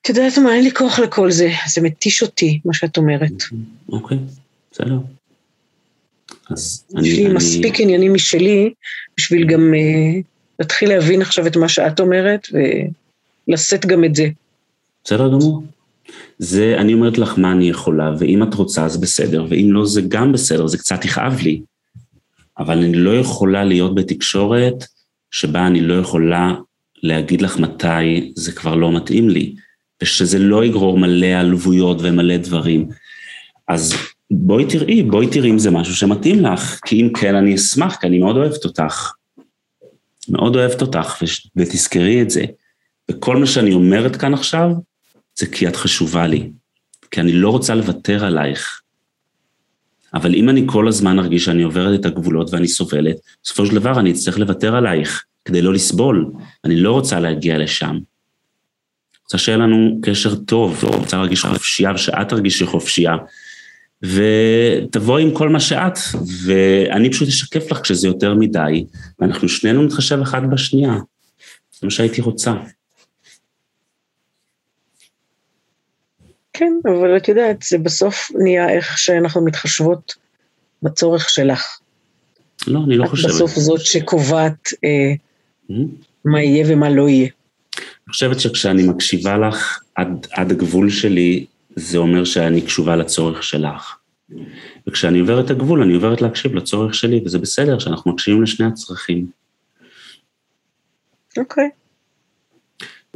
את יודעת מה, אין לי כוח לכל זה, זה מתיש אותי, מה שאת אומרת. אוקיי, בסדר. אז אני... יש לי מספיק עניינים משלי, בשביל גם uh, להתחיל להבין עכשיו את מה שאת אומרת, ולשאת גם את זה. בסדר גמור. זה, אני אומרת לך מה אני יכולה, ואם את רוצה אז בסדר, ואם לא זה גם בסדר, זה קצת יכאב לי. אבל אני לא יכולה להיות בתקשורת שבה אני לא יכולה להגיד לך מתי זה כבר לא מתאים לי. ושזה לא יגרור מלא עלבויות ומלא דברים. אז בואי תראי, בואי תראי אם זה משהו שמתאים לך, כי אם כן אני אשמח, כי אני מאוד אוהבת אותך. מאוד אוהבת אותך, ותזכרי את זה. וכל מה שאני אומרת כאן עכשיו, זה כי את חשובה לי. כי אני לא רוצה לוותר עלייך. אבל אם אני כל הזמן ארגיש שאני עוברת את הגבולות ואני סובלת, בסופו של דבר אני אצטרך לוותר עלייך כדי לא לסבול. אני לא רוצה להגיע לשם. רוצה שיהיה לנו קשר טוב, רוצה להרגיש חופשייה ושאת תרגישי חופשייה. ותבואי עם כל מה שאת, ואני פשוט אשקף לך כשזה יותר מדי, ואנחנו שנינו נתחשב אחד בשנייה. זה מה שהייתי רוצה. כן, אבל את יודעת, זה בסוף נהיה איך שאנחנו מתחשבות בצורך שלך. לא, אני לא את חושבת. בסוף זאת שקובעת אה, Mm? מה יהיה ומה לא יהיה. אני חושבת שכשאני מקשיבה לך עד, עד הגבול שלי, זה אומר שאני קשובה לצורך שלך. וכשאני עובר את הגבול, אני עוברת להקשיב לצורך שלי, וזה בסדר שאנחנו מקשיבים לשני הצרכים. אוקיי.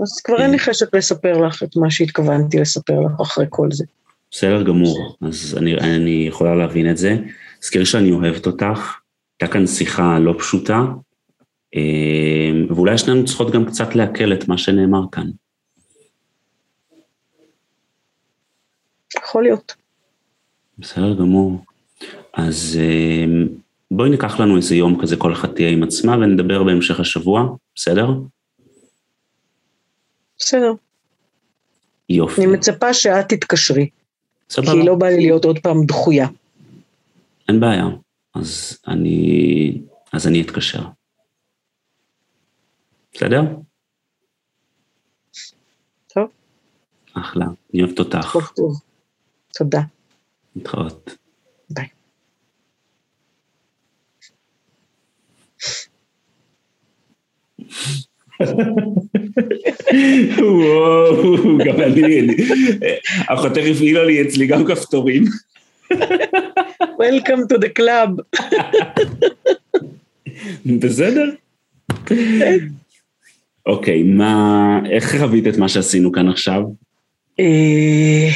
אז כבר אין לי חשק לספר לך את מה שהתכוונתי לספר לך אחרי כל זה. בסדר גמור, אז אני, אני יכולה להבין את זה. תזכרי שאני אוהבת אותך, הייתה כאן שיחה לא פשוטה, אה, ואולי שנינו צריכות גם קצת לעכל את מה שנאמר כאן. יכול להיות. בסדר גמור. אז אה, בואי ניקח לנו איזה יום כזה, כל אחת תהיה עם עצמה, ונדבר בהמשך השבוע, בסדר? בסדר. יופי. אני מצפה שאת תתקשרי, סבבה. כי לא בא לי להיות עוד פעם דחויה. אין בעיה. אז אני, אז אני אתקשר. בסדר? טוב. אחלה, אני אוהבת אותך. טוב טוב. תודה. להתראות. ביי. וואו, גם אני, אחותך הפעילה לי אצלי גם כפתורים. Welcome to the club. בסדר? אוקיי, מה, איך חווית את מה שעשינו כאן עכשיו? אה,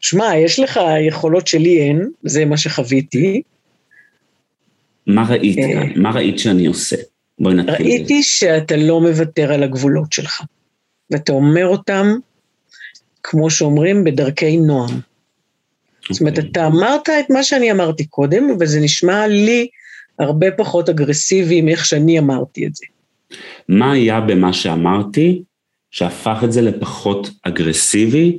שמע, יש לך יכולות שלי אין, זה מה שחוויתי. מה ראית אה. כאן? מה ראית שאני עושה? בואי נתחיל. ראיתי שאתה לא מוותר על הגבולות שלך, ואתה אומר אותם, כמו שאומרים, בדרכי נועם. זאת אומרת, אוקיי. אתה אמרת את מה שאני אמרתי קודם, וזה נשמע לי הרבה פחות אגרסיבי מאיך שאני אמרתי את זה. מה היה במה שאמרתי שהפך את זה לפחות אגרסיבי?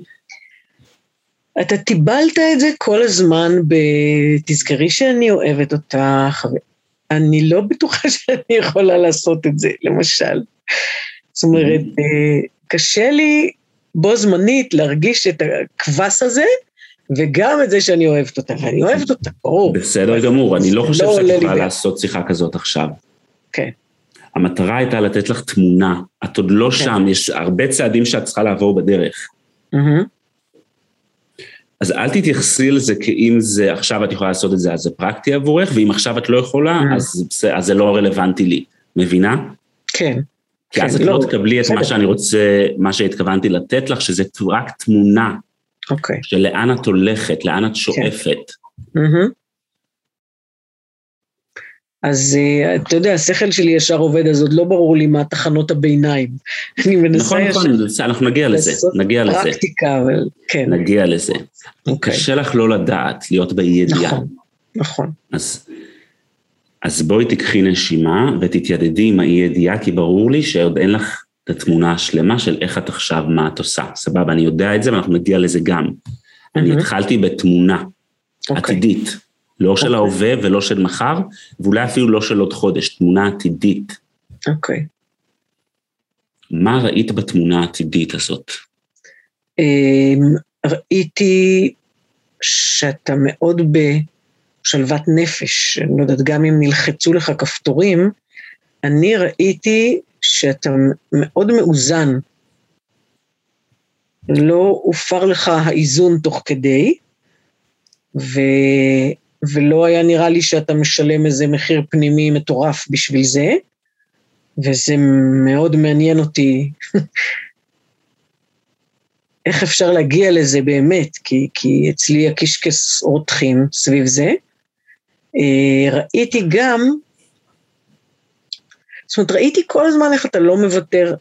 אתה טיבלת את זה כל הזמן ב... תזכרי שאני אוהבת אותך, אני לא בטוחה שאני יכולה לעשות את זה, למשל. זאת אומרת, אה, קשה לי בו זמנית להרגיש את הקבס הזה, וגם את זה שאני אוהבת אותה, ואני אוהבת אותה, ברור. בסדר גמור, אני לא חושב לא שאת יכולה. לעשות שיחה כזאת עכשיו. כן. המטרה הייתה לתת לך תמונה, את עוד לא כן. שם, יש הרבה צעדים שאת צריכה לעבור בדרך. אז אל תתייחסי לזה כאם זה עכשיו את יכולה לעשות את זה, אז זה פרקטי עבורך, ואם עכשיו את לא יכולה, Mm. אז, אז זה לא רלוונטי לי. מבינה? כן. כי אז כן, את לא לא, תקבלי את מה. שאני רוצה, מה שהתכוונתי לתת לך, שזה רק תמונה אוקיי. של לאן את הולכת, לאן כן. את שואפת. מהמם. אז אה, אתה יודע, השכל שלי ישר עובד, אז עוד לא ברור לי מה תחנות הביניים. אני מנסה נכון, ישר נכון, זה- אנחנו נגיע לזה, נגיע לזה, פרקטיקה, אבל כן, נגיע לזה. אוקיי. קשה לך לא לדעת, להיות באי ידיעה. נכון, נכון. אז, אז בואי תיקחי נשימה ותתיידדי עם האי ידיעה, כי ברור לי שעוד אין לך את התמונה השלמה של איך את עכשיו, מה את עושה. סבבה, אני יודע את זה ואנחנו נגיע לזה גם. אני מהמם. התחלתי בתמונה אוקיי. עתידית, לא של אוקיי. ההווה ולא של מחר, ואולי אפילו לא של עוד חודש, תמונה עתידית. אוקיי. מה ראית בתמונה העתידית הזאת? אמ, ראיתי שאתה מאוד בשלוות נפש, אני לא יודעת, גם אם נלחצו לך כפתורים, אני ראיתי שאתה מאוד מאוזן. לא הופר לך האיזון תוך כדי, ו... ולא היה נראה לי שאתה משלם איזה מחיר פנימי מטורף בשביל זה, וזה מאוד מעניין אותי איך אפשר להגיע לזה באמת, כי, כי אצלי הקישקס רותחים סביב זה. אה, ראיתי גם, זאת אומרת, ראיתי כל הזמן איך אתה לא מוותר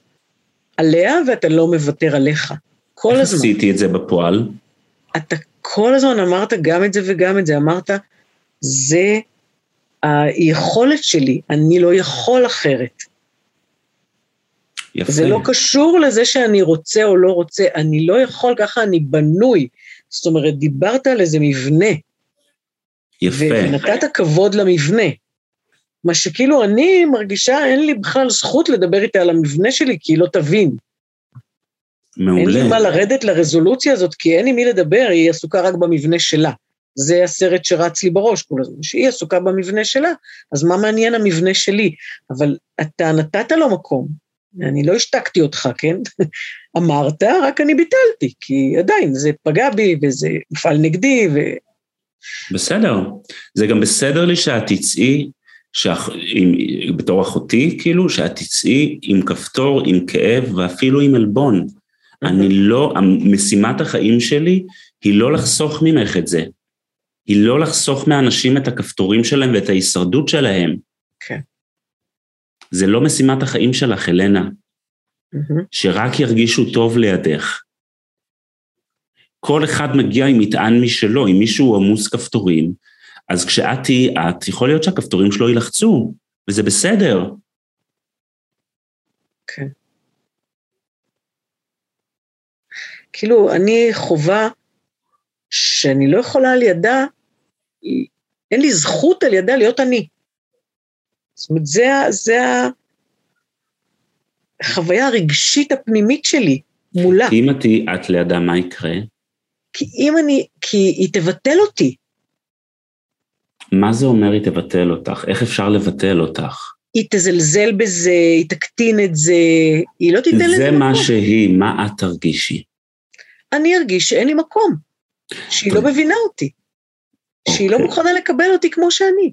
עליה ואתה לא מוותר עליך. כל איך הזמן. עשיתי את זה בפועל? אתה כל הזמן אמרת גם את זה וגם את זה, אמרת, זה היכולת שלי, אני לא יכול אחרת. יפה. זה לא קשור לזה שאני רוצה או לא רוצה, אני לא יכול, ככה אני בנוי. זאת אומרת, דיברת על איזה מבנה, יפה. ונתת כבוד למבנה. מה שכאילו אני מרגישה, אין לי בכלל זכות לדבר איתה על המבנה שלי, כי היא לא תבין. אין לי מה מעולה. לרדת לרזולוציה הזאת, כי אין עם מי לדבר, היא עסוקה רק במבנה שלה. זה הסרט שרץ לי בראש כל הזמן, שהיא עסוקה במבנה שלה, אז מה מעניין המבנה שלי? אבל אתה נתת לו מקום, אני לא השתקתי אותך, כן? אמרת, רק אני ביטלתי, כי עדיין זה פגע בי וזה הופעל נגדי, ו... בסדר. זה גם בסדר לי שאת תצאי, שאח... עם... בתור אחותי, כאילו, שאת תצאי עם כפתור, עם כאב ואפילו עם עלבון. אני לא, משימת החיים שלי היא לא לחסוך ממך את זה. היא לא לחסוך מאנשים את הכפתורים שלהם ואת ההישרדות שלהם. כן. זה לא משימת החיים שלך, אלנה, מהמם. שרק ירגישו טוב לידך. כל אחד מגיע עם מטען משלו, אם מישהו עמוס כפתורים, אז כשאת תהיי את, יכול להיות שהכפתורים שלו יילחצו, וזה בסדר. כן. כאילו, אני חווה שאני לא יכולה על ידה, אין לי זכות על ידה להיות אני. זאת אומרת, זה, זה החוויה הרגשית הפנימית שלי מולה. כי אם את תהיי את לידה, מה יקרה? כי אם אני, כי היא תבטל אותי. מה זה אומר היא תבטל אותך? איך אפשר לבטל אותך? היא תזלזל בזה, היא תקטין את זה, היא לא תיתן לזה זה מקום. מה שהיא, מה את תרגישי? אני ארגיש שאין לי מקום, שהיא לא. מבינה אותי, שהיא לא אוקיי. מוכנה לקבל אותי כמו שאני.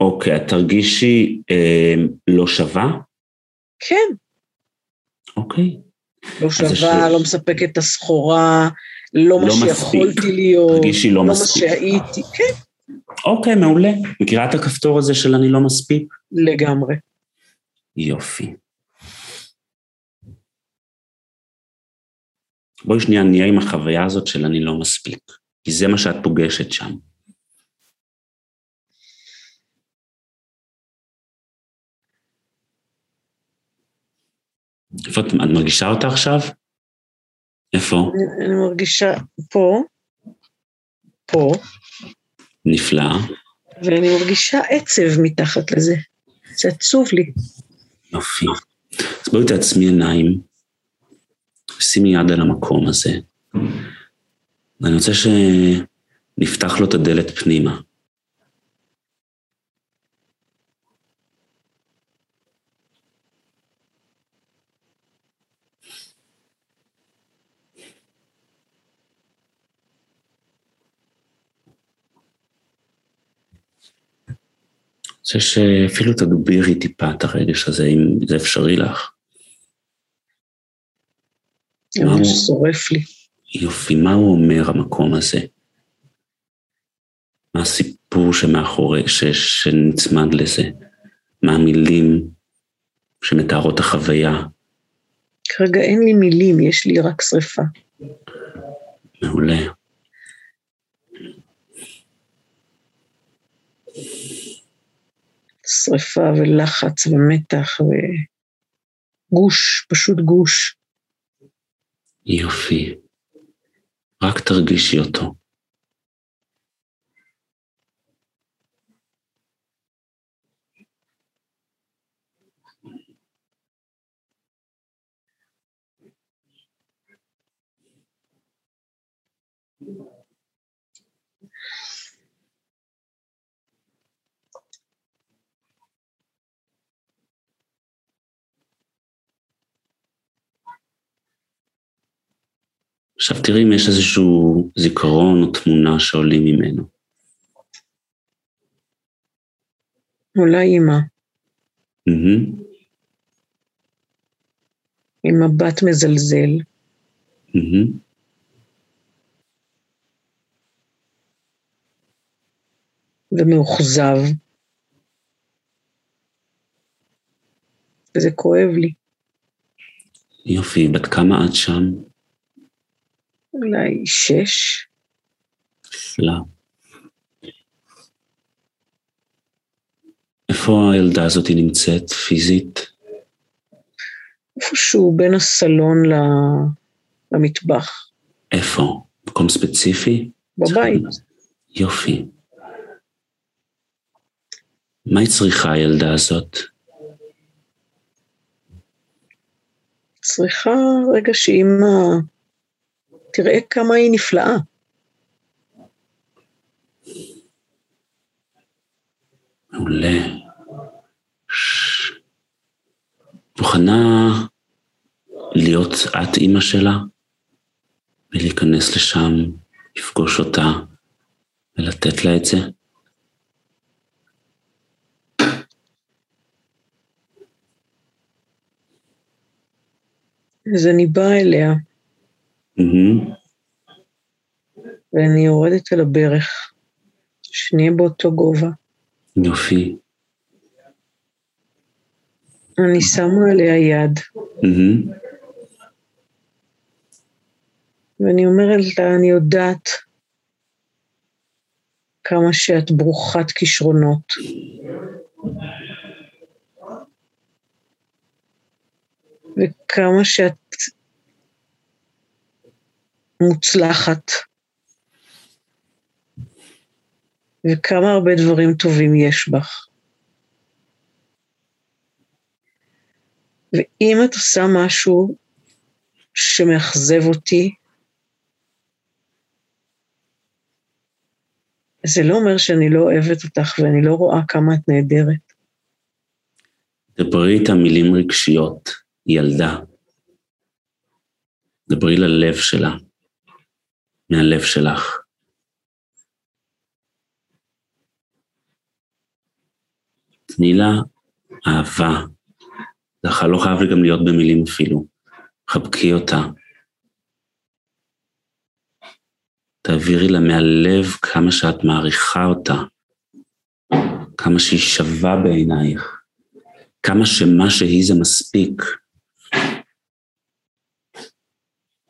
אוקיי, את תרגישי אה, לא שווה? כן, אוקיי. לא שווה, לא מספקת את הסחורה, לא מה לא מספיק. שיכולתי להיות, תרגישי לא לא מה מספיק. שהייתי, כן, אוקיי, מעולה. מכירה את הכפתור הזה של אני לא מספיק? לגמרי. יופי. בואי שנייה נהיה עם החוויה הזאת של אני לא מספיק, כי זה מה שאת פוגשת שם. איפה את, את מרגישה אותה עכשיו? איפה? אני, אני מרגישה פה, פה, נפלא. ואני מרגישה עצב מתחת לזה. זה עצוב לי. יופי. אז בואי תעצמי עיניים, שימי יד על המקום הזה, ואני רוצה שנפתח לו את הדלת פנימה. רוצה שאפילו תגבירי טיפה את הרגש הזה, אם זה אפשרי לך. זה. ממש שורף לי. יופי, מה הוא אומר המקום הזה? מה הסיפור שמאחורי, ש, שנצמד לזה? מה המילים שמתארות החוויה? כרגע אין לי מילים, יש לי רק שריפה. מעולה. שריפה ולחץ ומתח וגוש, פשוט גוש. יופי. רק תרגישי אותו. עכשיו תראי אם יש איזשהו זיכרון או תמונה שעולים ממנו. אולי אימא, מהמם, עם מבט מזלזל, מהמם. ומאוכזב. וזה כואב לי. יופי, בת כמה את שם? אולי שש, נפלא. איפה הילדה הזאת נמצאת פיזית? איפשהו בין הסלון למטבח. איפה? מקום ספציפי? בבית. יופי. מה היא צריכה, הילדה הזאת? צריכה רגע שאימא תראה כמה היא נפלאה. מעולה. מוכנה להיות את אימא שלה ולהיכנס לשם, לפגוש אותה ולתת לה את זה? אז אני באה אליה. ואני יורדת אל הברך, שנהיה באותו גובה. יופי. אני שמה עליה יד, Mm-hmm. ואני אומרת לה, אני יודעת כמה שאת ברוכת כישרונות. וכמה שאת מוצלחת. וכמה הרבה דברים טובים יש בך. ואם את עושה משהו שמאכזב אותי, זה לא אומר שאני לא אוהבת אותך ואני לא רואה כמה את נהדרת. דברי איתה מילים רגשיות, ילדה. דברי ללב שלה, מהלב שלך. תני לה אהבה. זה לא חייב גם להיות במילים אפילו. חבקי אותה. תעבירי לה מהלב כמה שאת מעריכה אותה, כמה שהיא שווה בעינייך, כמה שמה שהיא זה מספיק.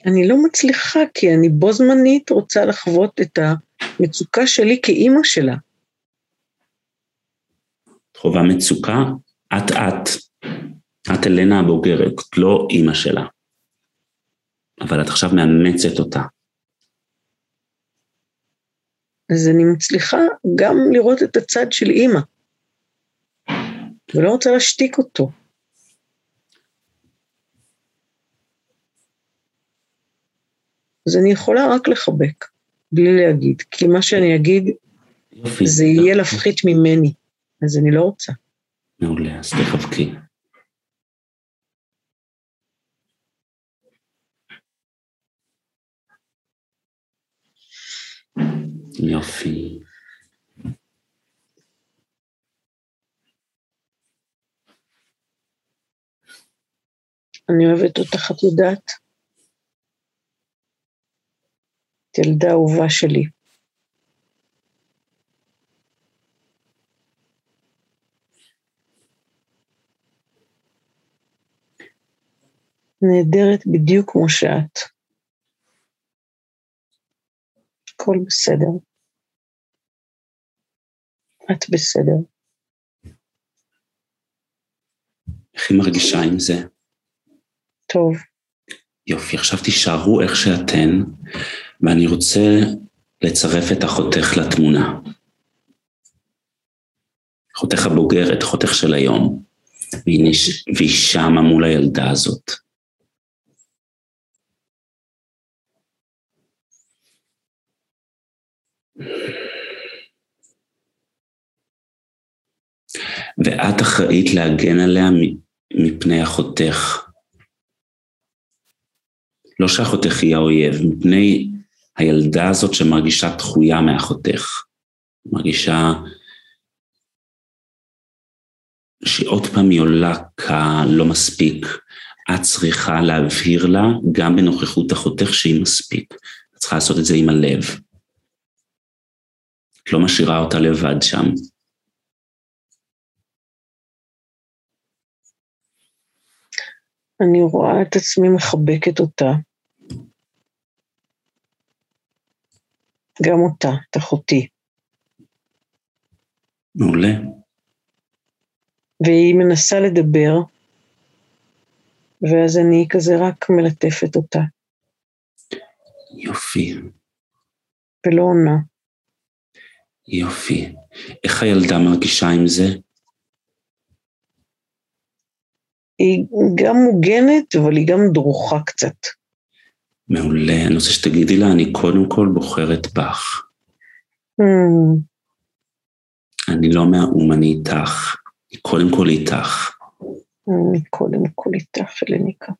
אני לא מצליחה, כי אני בו זמנית רוצה לחוות את המצוקה שלי כאימא שלה. את חווה מצוקה, את את. את אלנה הבוגרת, לא אימא שלה. אבל את עכשיו מאמצת אותה. אז אני מצליחה גם לראות את הצד של אימא, ולא רוצה להשתיק אותו. אז אני יכולה רק לחבק, בלי להגיד, כי מה שאני אגיד, יופי. זה יהיה להפחית ממני, אז אני לא רוצה. מעולה, אז תחבקי. יופי. אני אוהבת אותך, את יודעת? את ילדה אהובה שלי. נהדרת בדיוק כמו שאת. הכל בסדר. את בסדר. איך היא מרגישה עם זה? טוב. יופי, עכשיו תישארו איך שאתן, ואני רוצה לצרף את אחותך לתמונה. אחותך הבוגרת, אחותך של היום, והיא, נש... והיא שמה מול הילדה הזאת. ואת אחראית להגן עליה מפני אחותך. לא שאחותך היא האויב, מפני הילדה הזאת שמרגישה דחויה מאחותך. מרגישה שעוד פעם היא עולה כלא מספיק. את צריכה להבהיר לה, גם בנוכחות אחותך, שהיא מספיק. את צריכה לעשות את זה עם הלב. את לא משאירה אותה לבד שם. אני רואה את עצמי מחבקת אותה. גם אותה, את אחותי. מעולה. והיא מנסה לדבר, ואז אני כזה רק מלטפת אותה, יופי, ולא עונה. יופי. איך הילדה מרגישה עם זה? היא גם מוגנת, אבל היא גם דרוכה קצת. מעולה. אני רוצה שתגידי לה, אני קודם כל בוחרת בך. Hmm, אני לא מהאו"ם, אני איתך. אני קודם כל איתך. אני קודם כל איתך, אלניקה.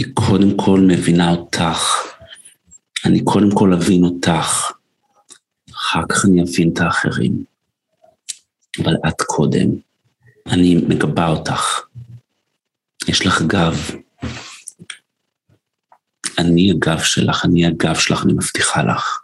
אני קודם כל מבינה אותך. אני קודם כל אבין אותך. אחר כך אני אבין את האחרים. אבל את קודם. אני מגבה אותך. יש לך גב. אני הגב שלך, אני הגב שלך, אני מבטיחה לך.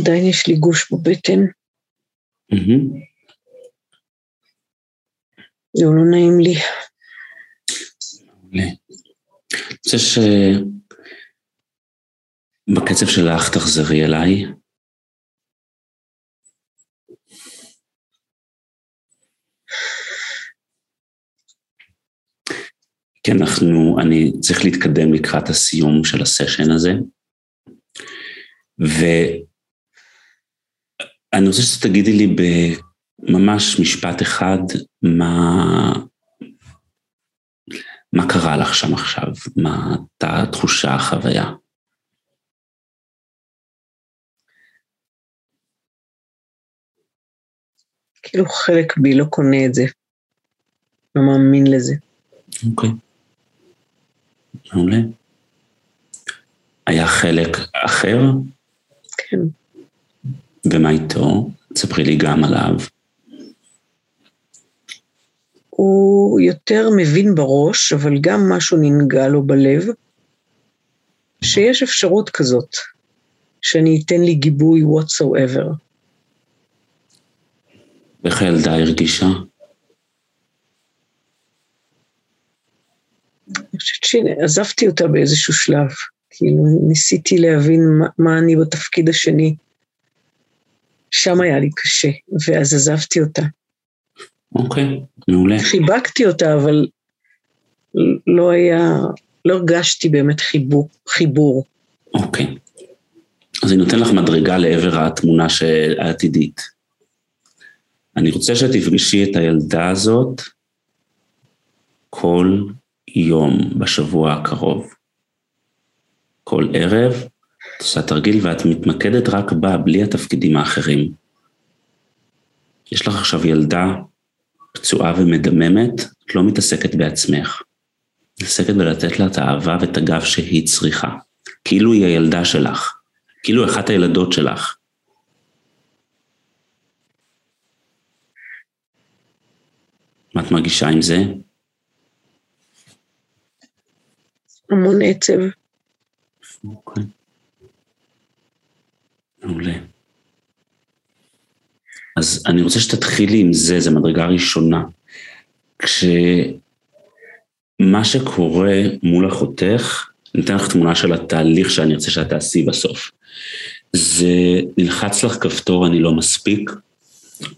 עדיין יש לי גוש בבטן. זה לא נעים לי. מעולה. אני רוצה שבקצב שלך תחזרי אליי. כן, אנחנו, אני צריך להתקדם לקראת הסיום של הסשן הזה. ואני רוצה שתגידי לי בממש משפט אחד, מה, מה קרה לך שם עכשיו? מה הייתה התחושה, החוויה? כאילו חלק בי לא קונה את זה, לא מאמין לזה. אוקיי. מעולה. היה חלק אחר, כן. ומה איתו? תספרי לי גם עליו. הוא יותר מבין בראש, אבל גם משהו ננגע לו בלב, שיש אפשרות כזאת, שאני אתן לי גיבוי whatsoever. איך הילדה הרגישה? אני חושבת שעזבתי אותה באיזשהו שלב, כאילו ניסיתי להבין מה, מה אני בתפקיד השני. שם היה לי קשה, ואז עזבתי אותה. אוקיי, מעולה. חיבקתי אותה, אבל לא היה, לא הרגשתי באמת חיבור. חיבור. אוקיי. אז אני נותן לך מדרגה לעבר התמונה של- העתידית. אני רוצה שתפגשי את הילדה הזאת כל יום בשבוע הקרוב. כל ערב את עושה תרגיל ואת מתמקדת רק בה, בלי התפקידים האחרים. יש לך עכשיו ילדה פצועה ומדממת, את לא מתעסקת בעצמך. מתעסקת בלתת לה את האהבה ואת הגב שהיא צריכה. כאילו היא הילדה שלך. כאילו אחת הילדות שלך. מה את מרגישה עם זה? המון עצב. אוקיי. מעולה. אז אני רוצה שתתחילי עם זה, זו מדרגה ראשונה. כשמה שקורה מול אחותך, אני אתן לך תמונה של התהליך שאני ארצה שאת תעשי בסוף. זה נלחץ לך כפתור אני לא מספיק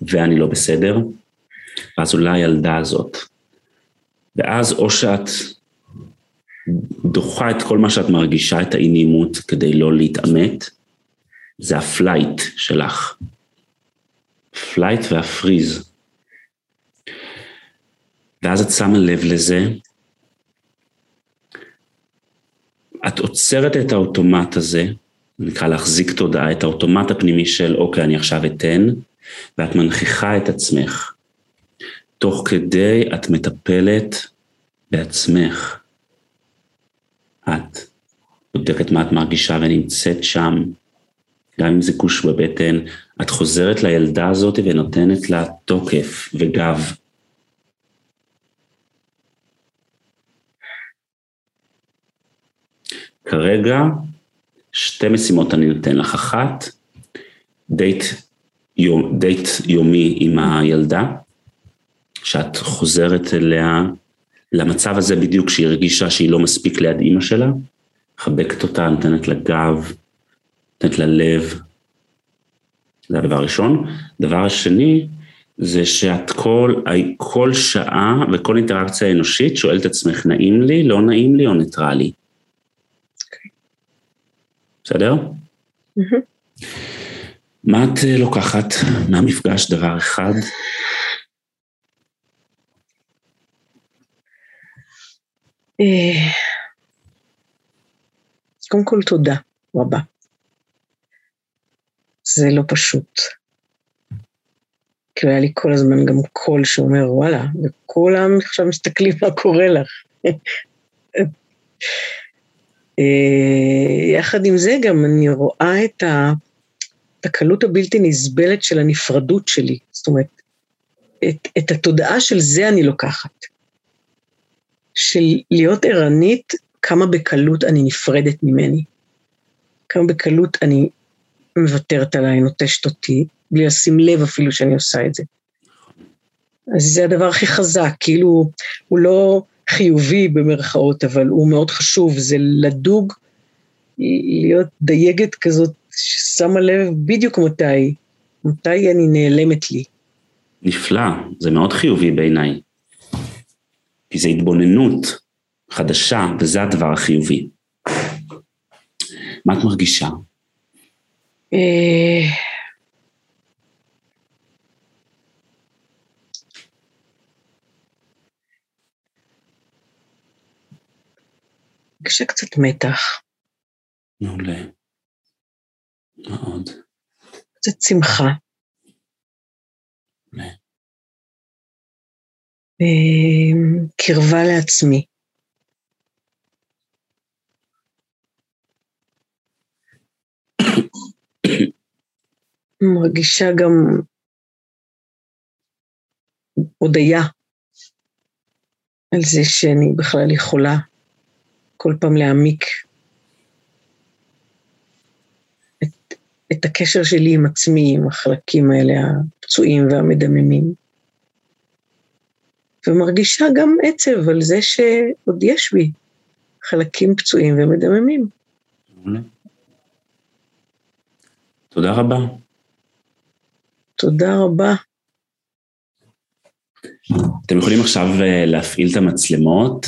ואני לא בסדר, אז אולי הילדה הזאת. ואז או שאת דוחה את כל מה שאת מרגישה, את האי נעימות, כדי לא להתעמת, זה ה flight שלך. flight וה freeze. ואז את שמה לב לזה, את עוצרת את האוטומט הזה, נקרא להחזיק תודעה, את האוטומט הפנימי של אוקיי, אני עכשיו אתן, ואת מנכיחה את עצמך. תוך כדי את מטפלת בעצמך. את בודקת מה את מרגישה ונמצאת שם, גם אם זה גוש בבטן, את חוזרת לילדה הזאת ונותנת לה תוקף וגב. כרגע שתי משימות אני נותן לך. אחת, דייט, יום, דייט יומי עם הילדה, שאת חוזרת אליה, למצב הזה בדיוק שהיא הרגישה שהיא לא מספיק ליד אימא שלה, מחבקת אותה, נותנת לה גב, נותנת לה לב. זה הדבר הראשון. דבר השני, זה שאת כל, כל שעה וכל אינטראקציה אנושית שואלת את עצמך, נעים לי, לא נעים לי או ניטרלי. בסדר? מה את אה, לוקחת מהמפגש דבר אחד? אה, קודם כל תודה רבה. זה לא פשוט. כי היה לי כל הזמן גם קול שאומר, וואלה, וכולם עכשיו מסתכלים מה קורה לך. אה, יחד עם זה גם אני רואה את הקלות הבלתי נסבלת של הנפרדות שלי. זאת אומרת, את, את התודעה של זה אני לוקחת. של להיות ערנית, כמה בקלות אני נפרדת ממני. כמה בקלות אני מוותרת עליי, נוטשת אותי, בלי לשים לב אפילו שאני עושה את זה. אז זה הדבר הכי חזק, כאילו, הוא לא, חיובי במרכאות, אבל הוא מאוד חשוב, זה לדוג, להיות דייגת כזאת ששמה לב בדיוק מתי, מתי אני נעלמת לי. נפלא, זה מאוד חיובי בעיניי. כי זה התבוננות חדשה, וזה הדבר החיובי. מה את מרגישה? אה, קשה קצת מתח. מעולה. מה עוד? קצת שמחה. מעולה. אמ, קרבה לעצמי. מרגישה גם הודיה על זה שאני בכלל יכולה כל פעם להעמיק את, את הקשר שלי עם עצמי, עם החלקים האלה הפצועים והמדממים. ומרגישה גם עצב על זה שעוד יש בי חלקים פצועים ומדממים. תודה רבה. תודה רבה. אתם יכולים עכשיו אה, להפעיל את המצלמות.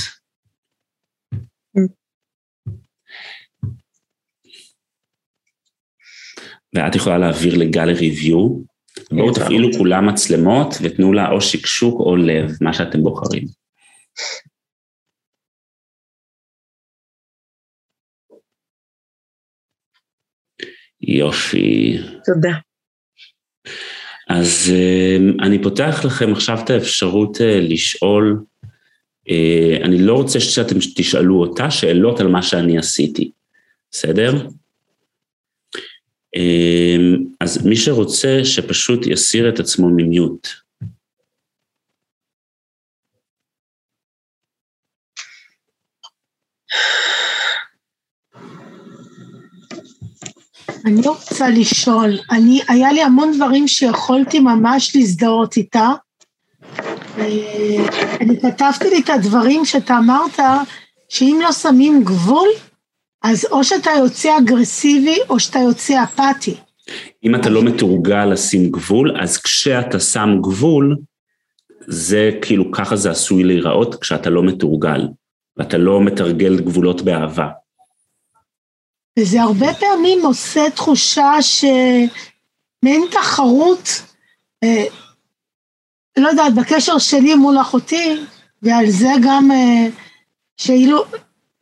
ואת יכולה להעביר לגל ריוויו. בואו תפעילו כולם מצלמות ותנו לה או שקשוק או לב, מה שאתם בוחרים. יופי. תודה. אז אה, אני פותח לכם עכשיו את האפשרות אה, לשאול, אה, אני לא רוצה שאתם תשאלו אותה שאלות על מה שאני עשיתי, בסדר? אז מי שרוצה שפשוט יסיר את עצמו ממיוט. אני רוצה לשאול, אני, היה לי המון דברים שיכולתי ממש להזדהות איתה. אני כתבתי לי את הדברים שאתה אמרת, שאם לא שמים גבול, אז או שאתה יוצא אגרסיבי או שאתה יוצא אפאתי. אם אתה לא מתורגל לשים גבול, אז כשאתה שם גבול, זה כאילו ככה זה עשוי להיראות כשאתה לא מתורגל, ואתה לא מתרגל גבולות באהבה. וזה הרבה פעמים עושה תחושה שמעין תחרות, אה, לא יודעת, בקשר שלי מול אחותי, ועל זה גם, אה, שאילו,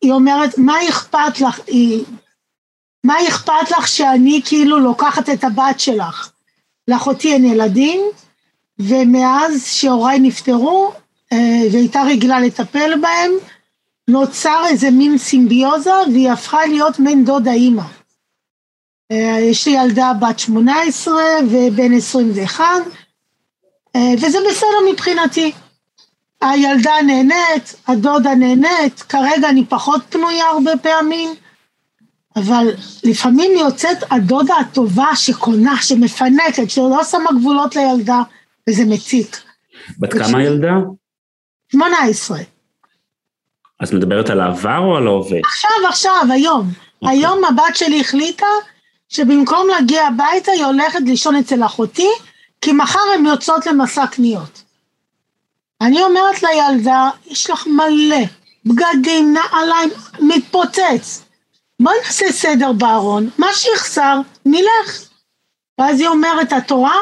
היא אומרת, מה אכפת לך, היא, מה אכפת לך שאני כאילו לוקחת את הבת שלך? לאחותי אין ילדים, ומאז שהוריי נפטרו, אה, והייתה רגילה לטפל בהם, נוצר איזה מין סימביוזה, והיא הפכה להיות מין דודה אימא. אה, יש לי ילדה בת 18 ובן 21, אה, וזה בסדר מבחינתי. הילדה נהנית, הדודה נהנית, כרגע אני פחות פנויה הרבה פעמים, אבל לפעמים יוצאת הדודה הטובה שקונה, שמפנקת, שלא שמה גבולות לילדה, וזה מציק. בת כמה ילדה? 18. את מדברת על העבר או על ההווה? עכשיו, עכשיו, היום. Okay. אוקיי. היום הבת שלי החליטה שבמקום להגיע הביתה היא הולכת לישון אצל אחותי, כי מחר הן יוצאות למסע קניות. אני אומרת לילדה, יש לך מלא בגדים, נעליים, מתפוצץ. בואי נעשה סדר בארון, מה שיחסר, נלך. ואז היא אומרת, את רואה?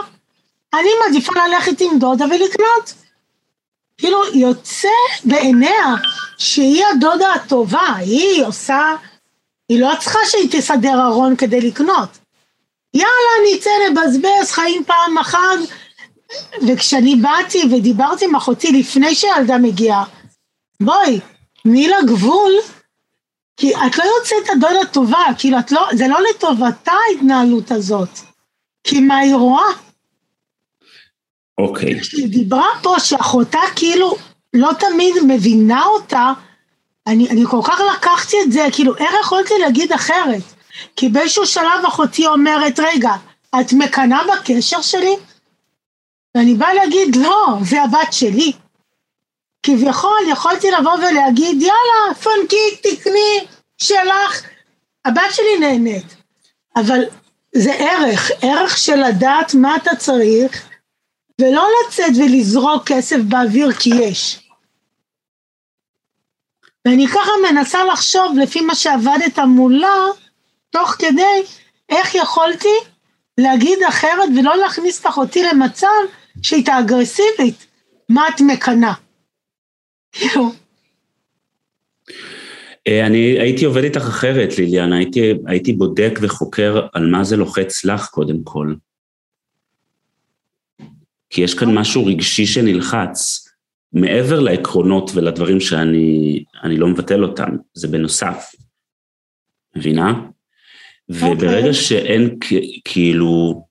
אני מעדיפה ללכת עם דודה ולקנות. כאילו, יוצא בעיניה שהיא הדודה הטובה, היא עושה, היא לא צריכה שהיא תסדר ארון כדי לקנות. יאללה, נצא לבזבז חיים פעם אחת. וכשאני באתי ודיברתי עם אחותי לפני שהילדה מגיעה, בואי, תני לה גבול, כי את לא יוצאת הדודה טובה, כאילו, את לא, זה לא לטובתה ההתנהלות הזאת, כי מה היא רואה? אוקיי. כשהיא דיברה פה שאחותה כאילו לא תמיד מבינה אותה, אני, אני כל כך לקחתי את זה, כאילו, איך יכולתי להגיד אחרת? כי באיזשהו שלב אחותי אומרת, רגע, את מקנאה בקשר שלי? ואני באה להגיד, לא, זה הבת שלי. כביכול יכולתי לבוא ולהגיד, יאללה, פנקי, תקני, שלך. הבת שלי נהנית. אבל זה ערך, ערך של לדעת מה אתה צריך, ולא לצאת ולזרוק כסף באוויר כי יש. ואני ככה מנסה לחשוב לפי מה שעבדת מולה, תוך כדי איך יכולתי להגיד אחרת ולא להכניס את אחותי למצב שהייתה אגרסיבית. מה את? כאילו. אה, אני הייתי עובד איתך אחרת, ליליאן, הייתי, הייתי בודק וחוקר על מה זה לוחץ לך קודם כל. כי יש כאן משהו רגשי שנלחץ, מעבר לעקרונות ולדברים שאני לא מבטל אותם, זה בנוסף. מבינה? וברגע okay. שאין כאילו,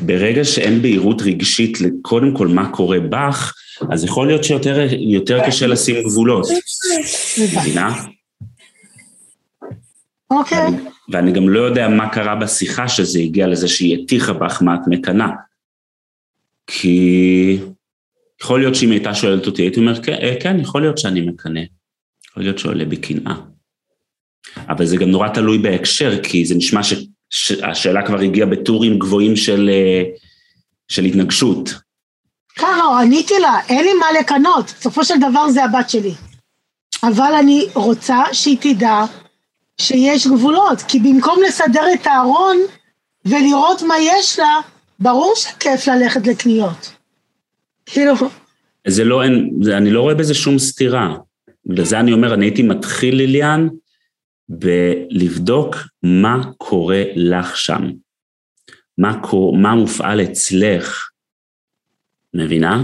ברגע שאין בהירות רגשית לקודם כל מה קורה בך, אז יכול להיות שיותר קשה לשים גבולות. מבינה? אוקיי. ואני, ואני גם לא יודע מה קרה בשיחה שזה הגיע לזה שהיא הטיחה בך מה את מקנאה. כי יכול להיות שאם הייתה שואלת אותי, הייתי אומר, כן, כן, יכול להיות שאני מקנא. יכול להיות שעולה בי קנאה. אבל זה גם נורא תלוי בהקשר, כי זה נשמע שהשאלה כבר הגיעה בטורים גבוהים של, אה, של התנגשות. לא, עניתי לה, אין לי מה לקנות, בסופו של דבר זה הבת שלי. אבל אני רוצה שהיא תדע שיש גבולות, כי במקום לסדר את הארון ולראות מה יש לה, ברור שכיף ללכת לקניות. כאילו... זה לא, אין, זה, אני לא רואה בזה שום סתירה. לזה אני אומר, אני הייתי מתחיל, ליליאן, בלבדוק מה קורה לך שם. מה, קור, מה מופעל אצלך, מבינה?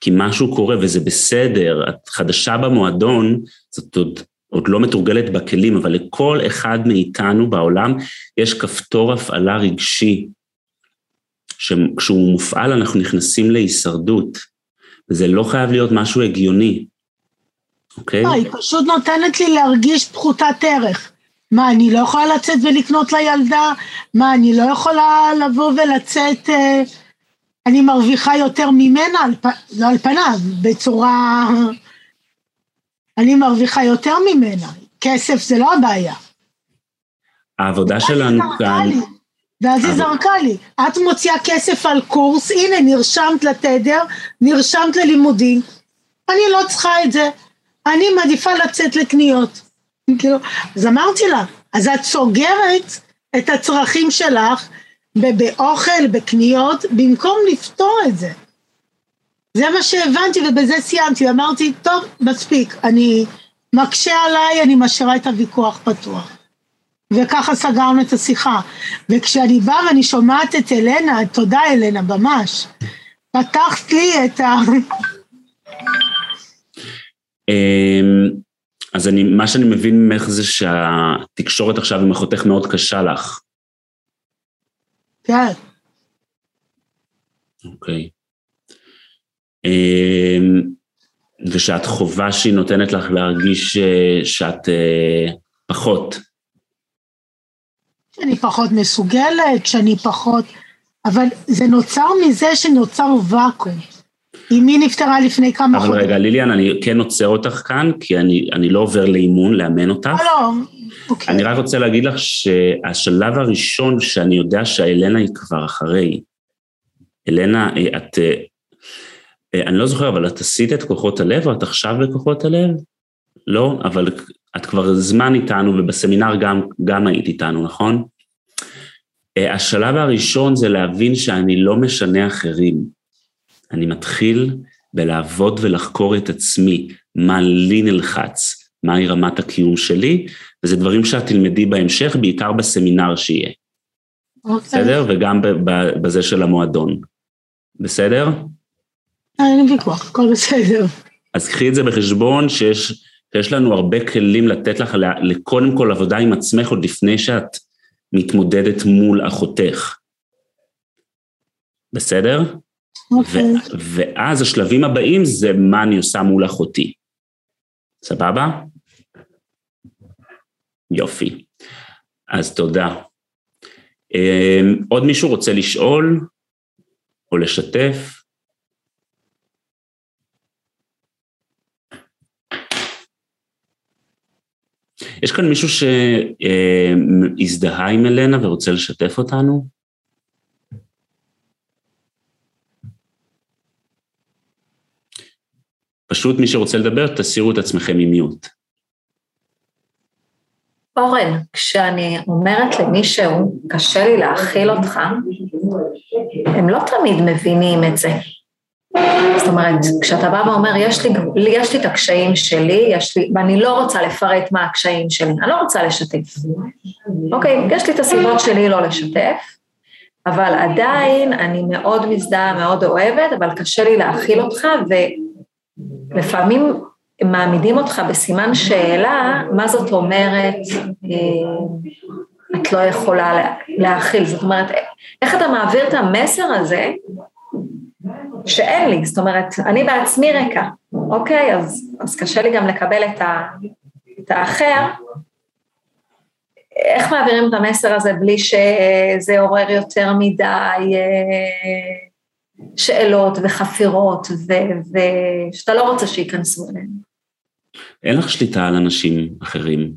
כי משהו קורה וזה בסדר, את חדשה במועדון, זאת עוד, עוד לא מתורגלת בכלים, אבל לכל אחד מאיתנו בעולם יש כפתור הפעלה רגשי שכשהוא מופעל אנחנו נכנסים להישרדות, וזה לא חייב להיות משהו הגיוני, אוקיי? לא, היא פשוט נותנת לי להרגיש פחותת ערך. מה, אני לא יכולה לצאת ולקנות לילדה? מה, אני לא יכולה לבוא ולצאת... אה, אני מרוויחה יותר ממנה, על, לא על פניו, בצורה... אני מרוויחה יותר ממנה. כסף זה לא הבעיה. העבודה שלנו כאן... לי. ואז היא זרקה לי, את מוציאה כסף על קורס, הנה נרשמת לתדר, נרשמת ללימודים, אני לא צריכה את זה, אני מעדיפה לצאת לקניות. כאילו, אז אמרתי לה, אז את סוגרת את הצרכים שלך באוכל, בקניות, במקום לפתור את זה. זה מה שהבנתי ובזה סיימתי, אמרתי, טוב, מספיק, אני מקשה עליי, אני משאירה את הוויכוח פתוח. וככה סגרנו את השיחה. וכשאני באה ואני שומעת את אלנה, תודה אלנה, ממש, פתחת לי את ה... אמ, אז אני, מה שאני מבין ממך זה שהתקשורת עכשיו עם אחותך מאוד קשה לך. כן. אוקיי. אמ, ושאת חובה שהיא נותנת לך להרגיש אה, שאת אה, פחות. שאני פחות מסוגלת, שאני פחות... אבל זה נוצר מזה שנוצר ואקום. אמי נפטרה לפני כמה חודשים. אבל רגע, ליליאן, אני כן עוצר אותך כאן, כי אני, אני לא עובר לאימון, לאמן אותך. לא, לא, אוקיי. אני רק רוצה להגיד לך שהשלב הראשון שאני יודע שהאלנה היא כבר אחרי. אלנה, את... אני לא זוכר, אבל את עשית את כוחות הלב, או את עכשיו בכוחות הלב? לא, אבל את כבר זמן איתנו, ובסמינר גם, גם היית איתנו, נכון? השלב הראשון זה להבין שאני לא משנה אחרים. אני מתחיל בלעבוד ולחקור את עצמי, מה לי נלחץ, מהי רמת הקיום שלי, וזה דברים שאת תלמדי בהמשך, בעיקר בסמינר שיהיה. אוקיי. בסדר? וגם בזה של המועדון. בסדר? אין לי ויכוח, הכל בסדר. אז קחי את זה בחשבון שיש שיש לנו הרבה כלים לתת לך לקודם כל עבודה עם עצמך עוד לפני שאת מתמודדת מול אחותך. בסדר? אוקיי. ואז השלבים הבאים זה מה אני עושה מול אחותי. סבבה? יופי. אז תודה. אמ, עוד מישהו רוצה לשאול או לשתף? יש כאן מישהו שהזדהה עם אלנה ורוצה לשתף אותנו? פשוט מי שרוצה לדבר, תסירו את עצמכם ממיוט. אורן, כשאני אומרת למישהו, קשה לי להכיל אותך, הם לא תמיד מבינים את זה. זאת אומרת, כשאתה בא ואומר, יש לי, יש לי את הקשיים שלי, יש לי, ואני לא רוצה לפרט מה הקשיים שלי, אני לא רוצה לשתף. אוקיי, יש לי את הסיבות שלי לא לשתף, אבל עדיין אני מאוד מזדהה, מאוד אוהבת, אבל קשה לי להכיל אותך, ולפעמים מעמידים אותך בסימן שאלה, מה זאת אומרת, אה, את לא יכולה להכיל, זאת אומרת, איך אתה מעביר את המסר הזה, שאין לי, זאת אומרת, אני בעצמי ריקה, אוקיי? אז, אז קשה לי גם לקבל את, ה, את האחר. איך מעבירים את המסר הזה בלי שזה עורר יותר מדי אה, שאלות וחפירות, ושאתה לא רוצה שייכנסו אליהם? אין לך שליטה על אנשים אחרים.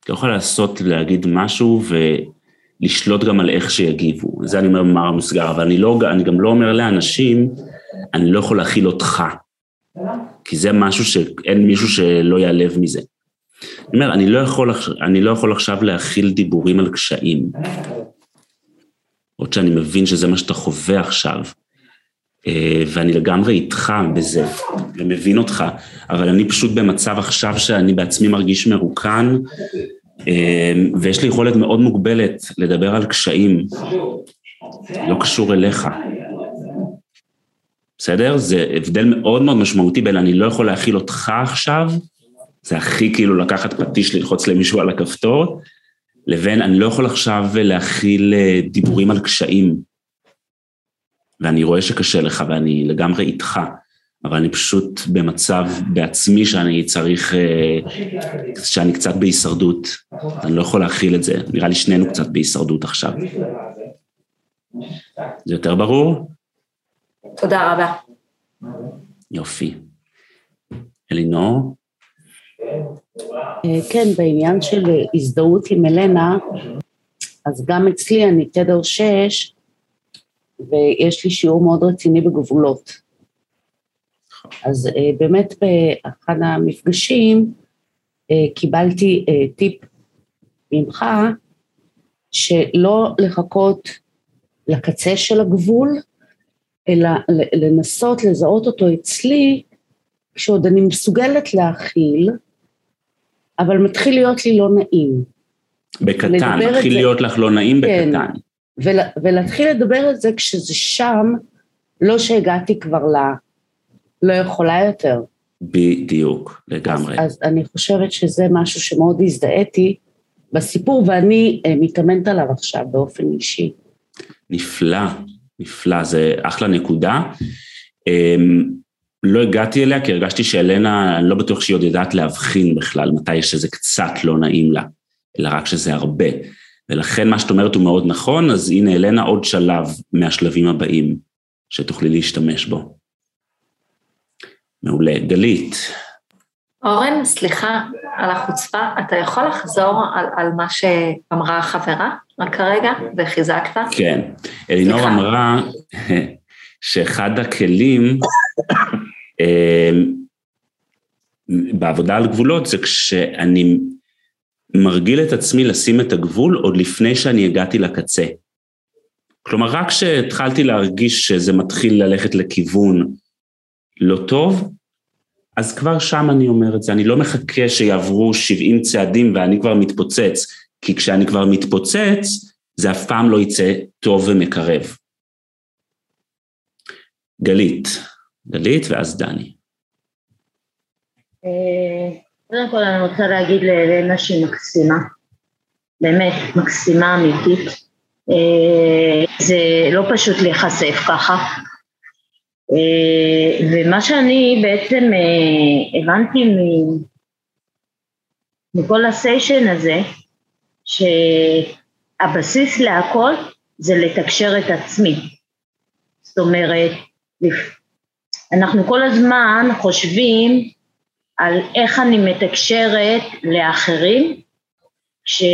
את לא יכולה לעשות, להגיד משהו ו... לשלוט גם על איך שיגיבו. זה אני אומר במאמר המוסגר, אבל אני, לא, אני גם לא אומר לאנשים, אני לא יכול להכיל אותך. כי זה משהו שאין מישהו שלא ייעלב מזה. אני אומר, אני לא יכול, אני לא יכול עכשיו להכיל דיבורים על קשיים. עוד שאני מבין שזה מה שאתה חווה עכשיו. אה, ואני לגמרי איתך בזה, ומבין אותך, אבל אני פשוט במצב עכשיו שאני בעצמי מרגיש מרוקן, אמ, ויש לי יכולת מאוד מוגבלת לדבר על קשיים, לא קשור אליך. בסדר? זה הבדל מאוד מאוד משמעותי בין אני לא יכול להכיל אותך עכשיו, זה הכי כאילו לקחת פטיש ללחוץ למישהו על הכפתור, לבין אני לא יכול עכשיו להכיל אה, דיבורים על קשיים. ואני רואה שקשה לך ואני לגמרי איתך. אבל אני פשוט במצב בעצמי שאני צריך, אה, שאני קצת בהישרדות. אני לא יכול להכיל את זה, נראה לי שנינו קצת בהישרדות עכשיו. זה יותר ברור? תודה רבה. יופי. אלינור? אה, כן, בעניין של הזדהות עם אלנה, אז גם אצלי אני תדר שש, ויש לי שיעור מאוד רציני בגבולות. אז אה, באמת באחד המפגשים קיבלתי טיפ ממך, שלא לחכות לקצה של הגבול, אלא לנסות לזהות אותו אצלי, כשעוד אני מסוגלת להכיל, אבל מתחיל להיות לי לא נעים. בקטן, מתחיל להיות לך לא נעים כן, בקטן. ול, ולהתחיל לדבר על זה כשזה שם, לא שהגעתי כבר ל... לא יכולה יותר. בדיוק, לגמרי. אז, אז אני חושבת שזה משהו שמאוד הזדהיתי בסיפור, ואני אה, מתאמנת עליו עכשיו באופן אישי. נפלא, נפלא, זה אחלה נקודה. אמ, לא הגעתי אליה כי הרגשתי שאלנה, אני לא בטוח שהיא עוד יודעת להבחין בכלל מתי שזה קצת לא נעים לה, אלא רק שזה הרבה. ולכן מה שאת אומרת הוא מאוד נכון, אז הנה אלנה עוד שלב מהשלבים הבאים שתוכלי להשתמש בו. מעולה. גלית. אורן, סליחה על החוצפה, אתה יכול לחזור על, על מה שאמרה החברה כרגע וחיזקת? כן. אלינור אמרה שאחד הכלים אמ, בעבודה על גבולות זה כשאני מרגיל את עצמי לשים את הגבול עוד לפני שאני הגעתי לקצה. כלומר, רק כשהתחלתי להרגיש שזה מתחיל ללכת לכיוון לא טוב, אז כבר שם אני אומר את זה, אני לא מחכה שיעברו 70 צעדים ואני כבר מתפוצץ, כי כשאני כבר מתפוצץ, זה אף פעם לא יצא טוב ומקרב. גלית, גלית ואז דני. אה, קודם כל אני רוצה להגיד לאלנה שהיא מקסימה, באמת מקסימה אמיתית. אה, זה לא פשוט להיחשף ככה. אה, ומה שאני בעצם הבנתי מכל הסיישן הזה, שהבסיס להכל זה לתקשר את עצמי. זאת אומרת, אנחנו כל הזמן חושבים על איך אני מתקשרת לאחרים, ש...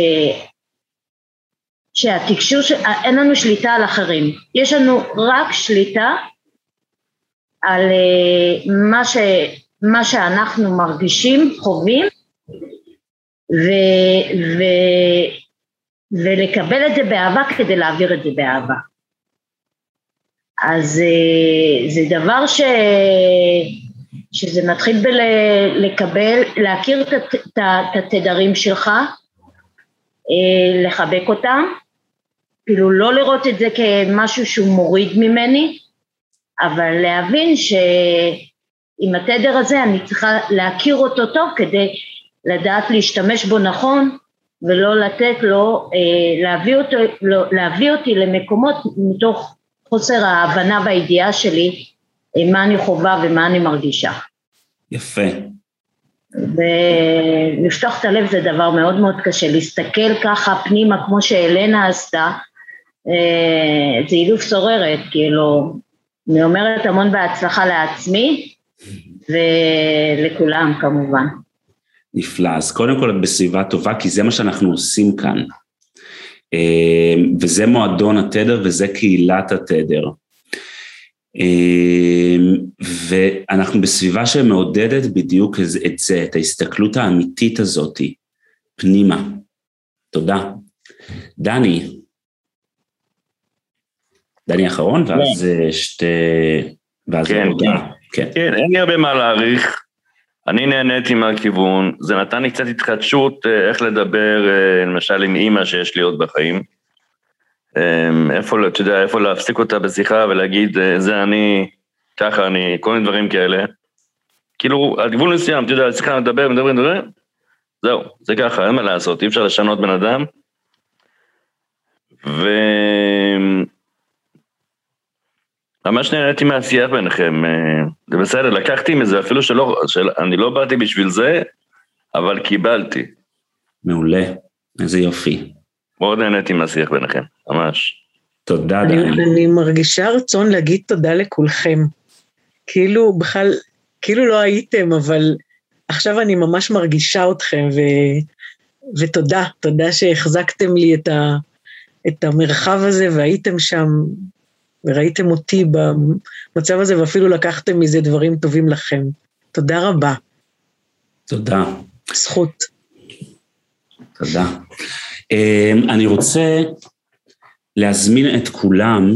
שהתקשור, ש... אין לנו שליטה על אחרים, יש לנו רק שליטה על אה, מה, ש... מה שאנחנו מרגישים, חווים, ו... ו... ולקבל את זה באהבה כדי להעביר את זה באהבה. אז אה, זה דבר ש... שזה מתחיל בלקבל, להכיר את התדרים שלך, אה, לחבק אותם, כאילו לא לראות את זה כמשהו שהוא מוריד ממני, אבל להבין שעם התדר הזה אני צריכה להכיר אותו טוב כדי לדעת להשתמש בו נכון ולא לתת לו, אה, להביא, אותו, לא, להביא אותי למקומות מתוך חוסר ההבנה והידיעה שלי מה אני חווה ומה אני מרגישה. יפה. ולפתוח את הלב זה דבר מאוד מאוד קשה, להסתכל ככה פנימה כמו שאלנה עשתה, אה, זה אילוף סוררת, כאילו, אני אומרת המון בהצלחה לעצמי ולכולם כמובן. נפלא, אז קודם כל את בסביבה טובה, כי זה מה שאנחנו עושים כאן. אמ, וזה מועדון התדר וזה קהילת התדר. אמ, ואנחנו בסביבה שמעודדת בדיוק את זה, את ההסתכלות האמיתית הזאתי, פנימה. תודה. דני, דני אחרון, ואז כן. שתי... ואז כן, כן. כן. כן, אין לי הרבה מה להעריך. אני נהניתי מהכיוון, זה נתן לי קצת התחדשות אה, איך לדבר, אה, למשל עם אימא שיש לי עוד בחיים. אמ, איפה, אתה יודע, איפה להפסיק אותה בשיחה ולהגיד, אה, זה אני, ככה אני, כל מיני דברים כאלה. כאילו, על גבול מסוים, אתה יודע, שיחה מדבר, מדבר, מדבר, זהו, זה ככה, אין מה לעשות, אי אפשר לשנות בן אדם. ו... ממש נהניתי מהשיח ביניכם, אה, זה בסדר, לקחתי מזה, אפילו שלא, של, אני לא באתי בשביל זה, אבל קיבלתי. מעולה, איזה יופי. מאוד נהניתי מהשיח ביניכם, ממש. תודה, דני. אני, אני מרגישה רצון להגיד תודה לכולכם. כאילו, בכלל, כאילו לא הייתם, אבל עכשיו אני ממש מרגישה אתכם, ו, ותודה, תודה שהחזקתם לי את, ה, את המרחב הזה והייתם שם, וראיתם אותי במצב הזה, ואפילו לקחתם מזה דברים טובים לכם. תודה רבה. תודה. זכות. תודה. אמ, אני רוצה להזמין את כולם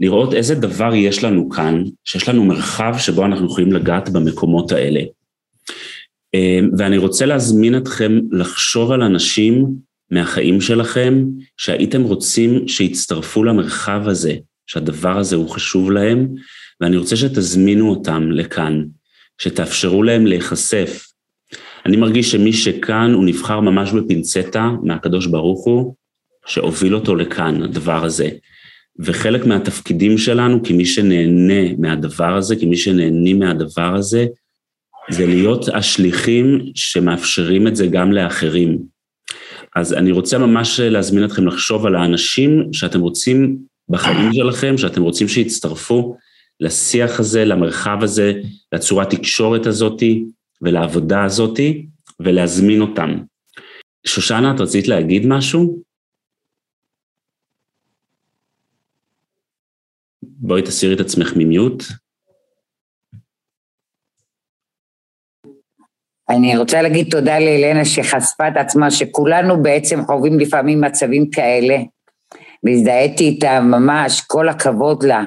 לראות איזה דבר יש לנו כאן, שיש לנו מרחב שבו אנחנו יכולים לגעת במקומות האלה. אמ, ואני רוצה להזמין אתכם לחשוב על אנשים מהחיים שלכם, שהייתם רוצים שיצטרפו למרחב הזה, שהדבר הזה הוא חשוב להם, ואני רוצה שתזמינו אותם לכאן, שתאפשרו להם להיחשף. אני מרגיש שמי שכאן הוא נבחר ממש בפינצטה מהקדוש ברוך הוא, שהוביל אותו לכאן, הדבר הזה. וחלק מהתפקידים שלנו כמי שנהנה מהדבר הזה, כמי שנהנים מהדבר הזה, זה להיות השליחים שמאפשרים את זה גם לאחרים. אז אני רוצה ממש להזמין אתכם לחשוב על האנשים שאתם רוצים בחיים שלכם, שאתם רוצים שיצטרפו לשיח הזה, למרחב הזה, לצורת תקשורת הזאתי ולעבודה הזאתי, ולהזמין אותם. שושנה, את רצית להגיד משהו? בואי תסירי את עצמך ממיוט. אני רוצה להגיד תודה לאלנה שחשפה את עצמה, שכולנו בעצם חווים לפעמים מצבים כאלה, והזדהיתי איתה ממש, כל הכבוד לה.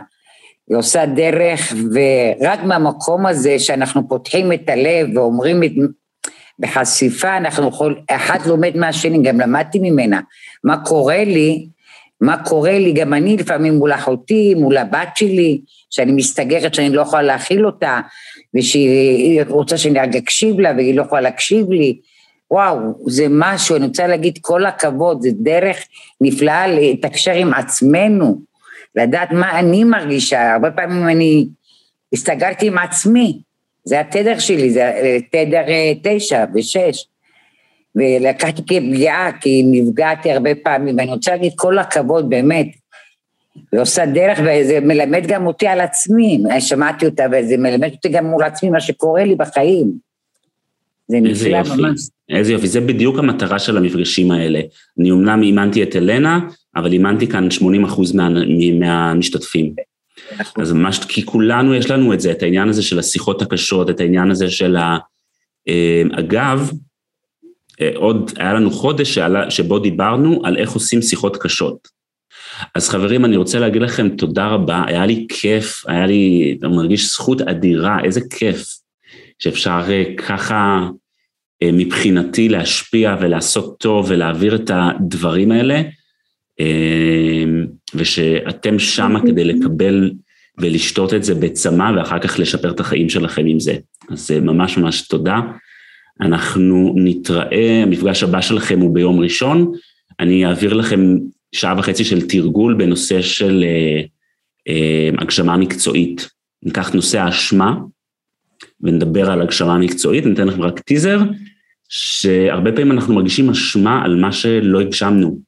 היא עושה דרך, ורק מהמקום הזה שאנחנו פותחים את הלב ואומרים את... בחשיפה אנחנו יכולים, אחד לומד מהשני, גם למדתי ממנה, מה קורה לי, מה קורה לי, גם אני לפעמים מול אחותי, מול הבת שלי, שאני מסתגרת שאני לא יכולה להכיל אותה, ושהיא רוצה שאני רק אקשיב לה והיא לא יכולה להקשיב לי. וואו, זה משהו, אני רוצה להגיד כל הכבוד, זה דרך נפלאה לתקשר עם עצמנו, לדעת מה אני מרגישה, הרבה פעמים אני הסתגרתי עם עצמי, זה התדר שלי, זה תדר אה, תשע ושש, ולקחתי כפגיעה, כי נפגעתי הרבה פעמים, ואני רוצה להגיד כל הכבוד, באמת, ועושה דרך, וזה מלמד גם אותי על עצמי, שמעתי אותה, וזה מלמד אותי גם מול עצמי מה שקורה לי בחיים. זה נפלא ממש. איזה יופי, זה בדיוק המטרה של המפגשים האלה. אני אומנם אימנתי את אלנה, אבל אימנתי כאן 80 אחוז מה, מהמשתתפים. אז ממש, כי כולנו יש לנו את זה, את העניין הזה של השיחות הקשות, את העניין הזה של ה... אה, אגב, אה, עוד היה לנו חודש שבו דיברנו על איך עושים שיחות קשות. אז חברים, אני רוצה להגיד לכם תודה רבה, היה לי כיף, היה לי, אני מרגיש זכות אדירה, איזה כיף שאפשר אה, ככה אה, מבחינתי להשפיע ולעשות טוב ולהעביר את הדברים האלה, אה, ושאתם שמה כדי לקבל ולשתות את זה בצמא ואחר כך לשפר את החיים שלכם עם זה. אז ממש ממש תודה. אנחנו נתראה, המפגש הבא שלכם הוא ביום ראשון, אני אעביר לכם שעה וחצי של תרגול בנושא של אה, אה, הגשמה מקצועית. ניקח נושא האשמה ונדבר על הגשמה מקצועית, ניתן לכם רק טיזר, שהרבה פעמים אנחנו מרגישים אשמה על מה שלא הגשמנו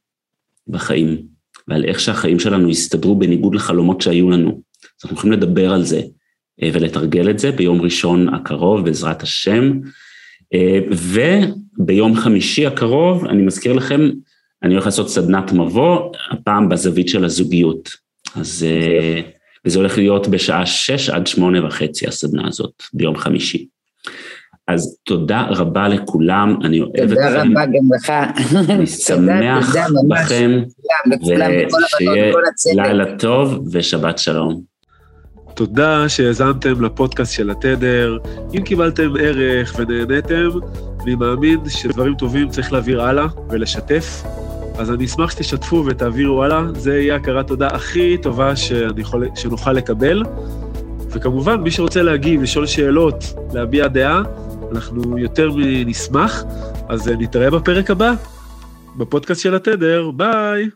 בחיים, ועל איך שהחיים שלנו הסתדרו בניגוד לחלומות שהיו לנו. אז אנחנו יכולים לדבר על זה אה, ולתרגל את זה ביום ראשון הקרוב, בעזרת השם. אה, וביום חמישי הקרוב, אני מזכיר לכם, אני הולך לעשות סדנת מבוא, הפעם בזווית של הזוגיות. אז... וזה הולך להיות בשעה שש עד שמונה וחצי, הסדנה הזאת, ביום חמישי. אז תודה רבה לכולם, אני אוהב אתכם. תודה רבה גם לך. אני שמח בכם, ושיהיה לילה טוב ושבת שלום. תודה שהאזנתם לפודקאסט של התדר. אם קיבלתם ערך ונהניתם, אני מאמין שדברים טובים צריך להעביר הלאה ולשתף. אז אני אשמח שתשתפו ותעבירו הלאה, זה יהיה הכרת תודה הכי טובה יכול, שנוכל לקבל. וכמובן, מי שרוצה להגיב, לשאול שאלות, להביע דעה, אנחנו יותר מנשמח. אז נתראה בפרק הבא, בפודקאסט של התדר, ביי.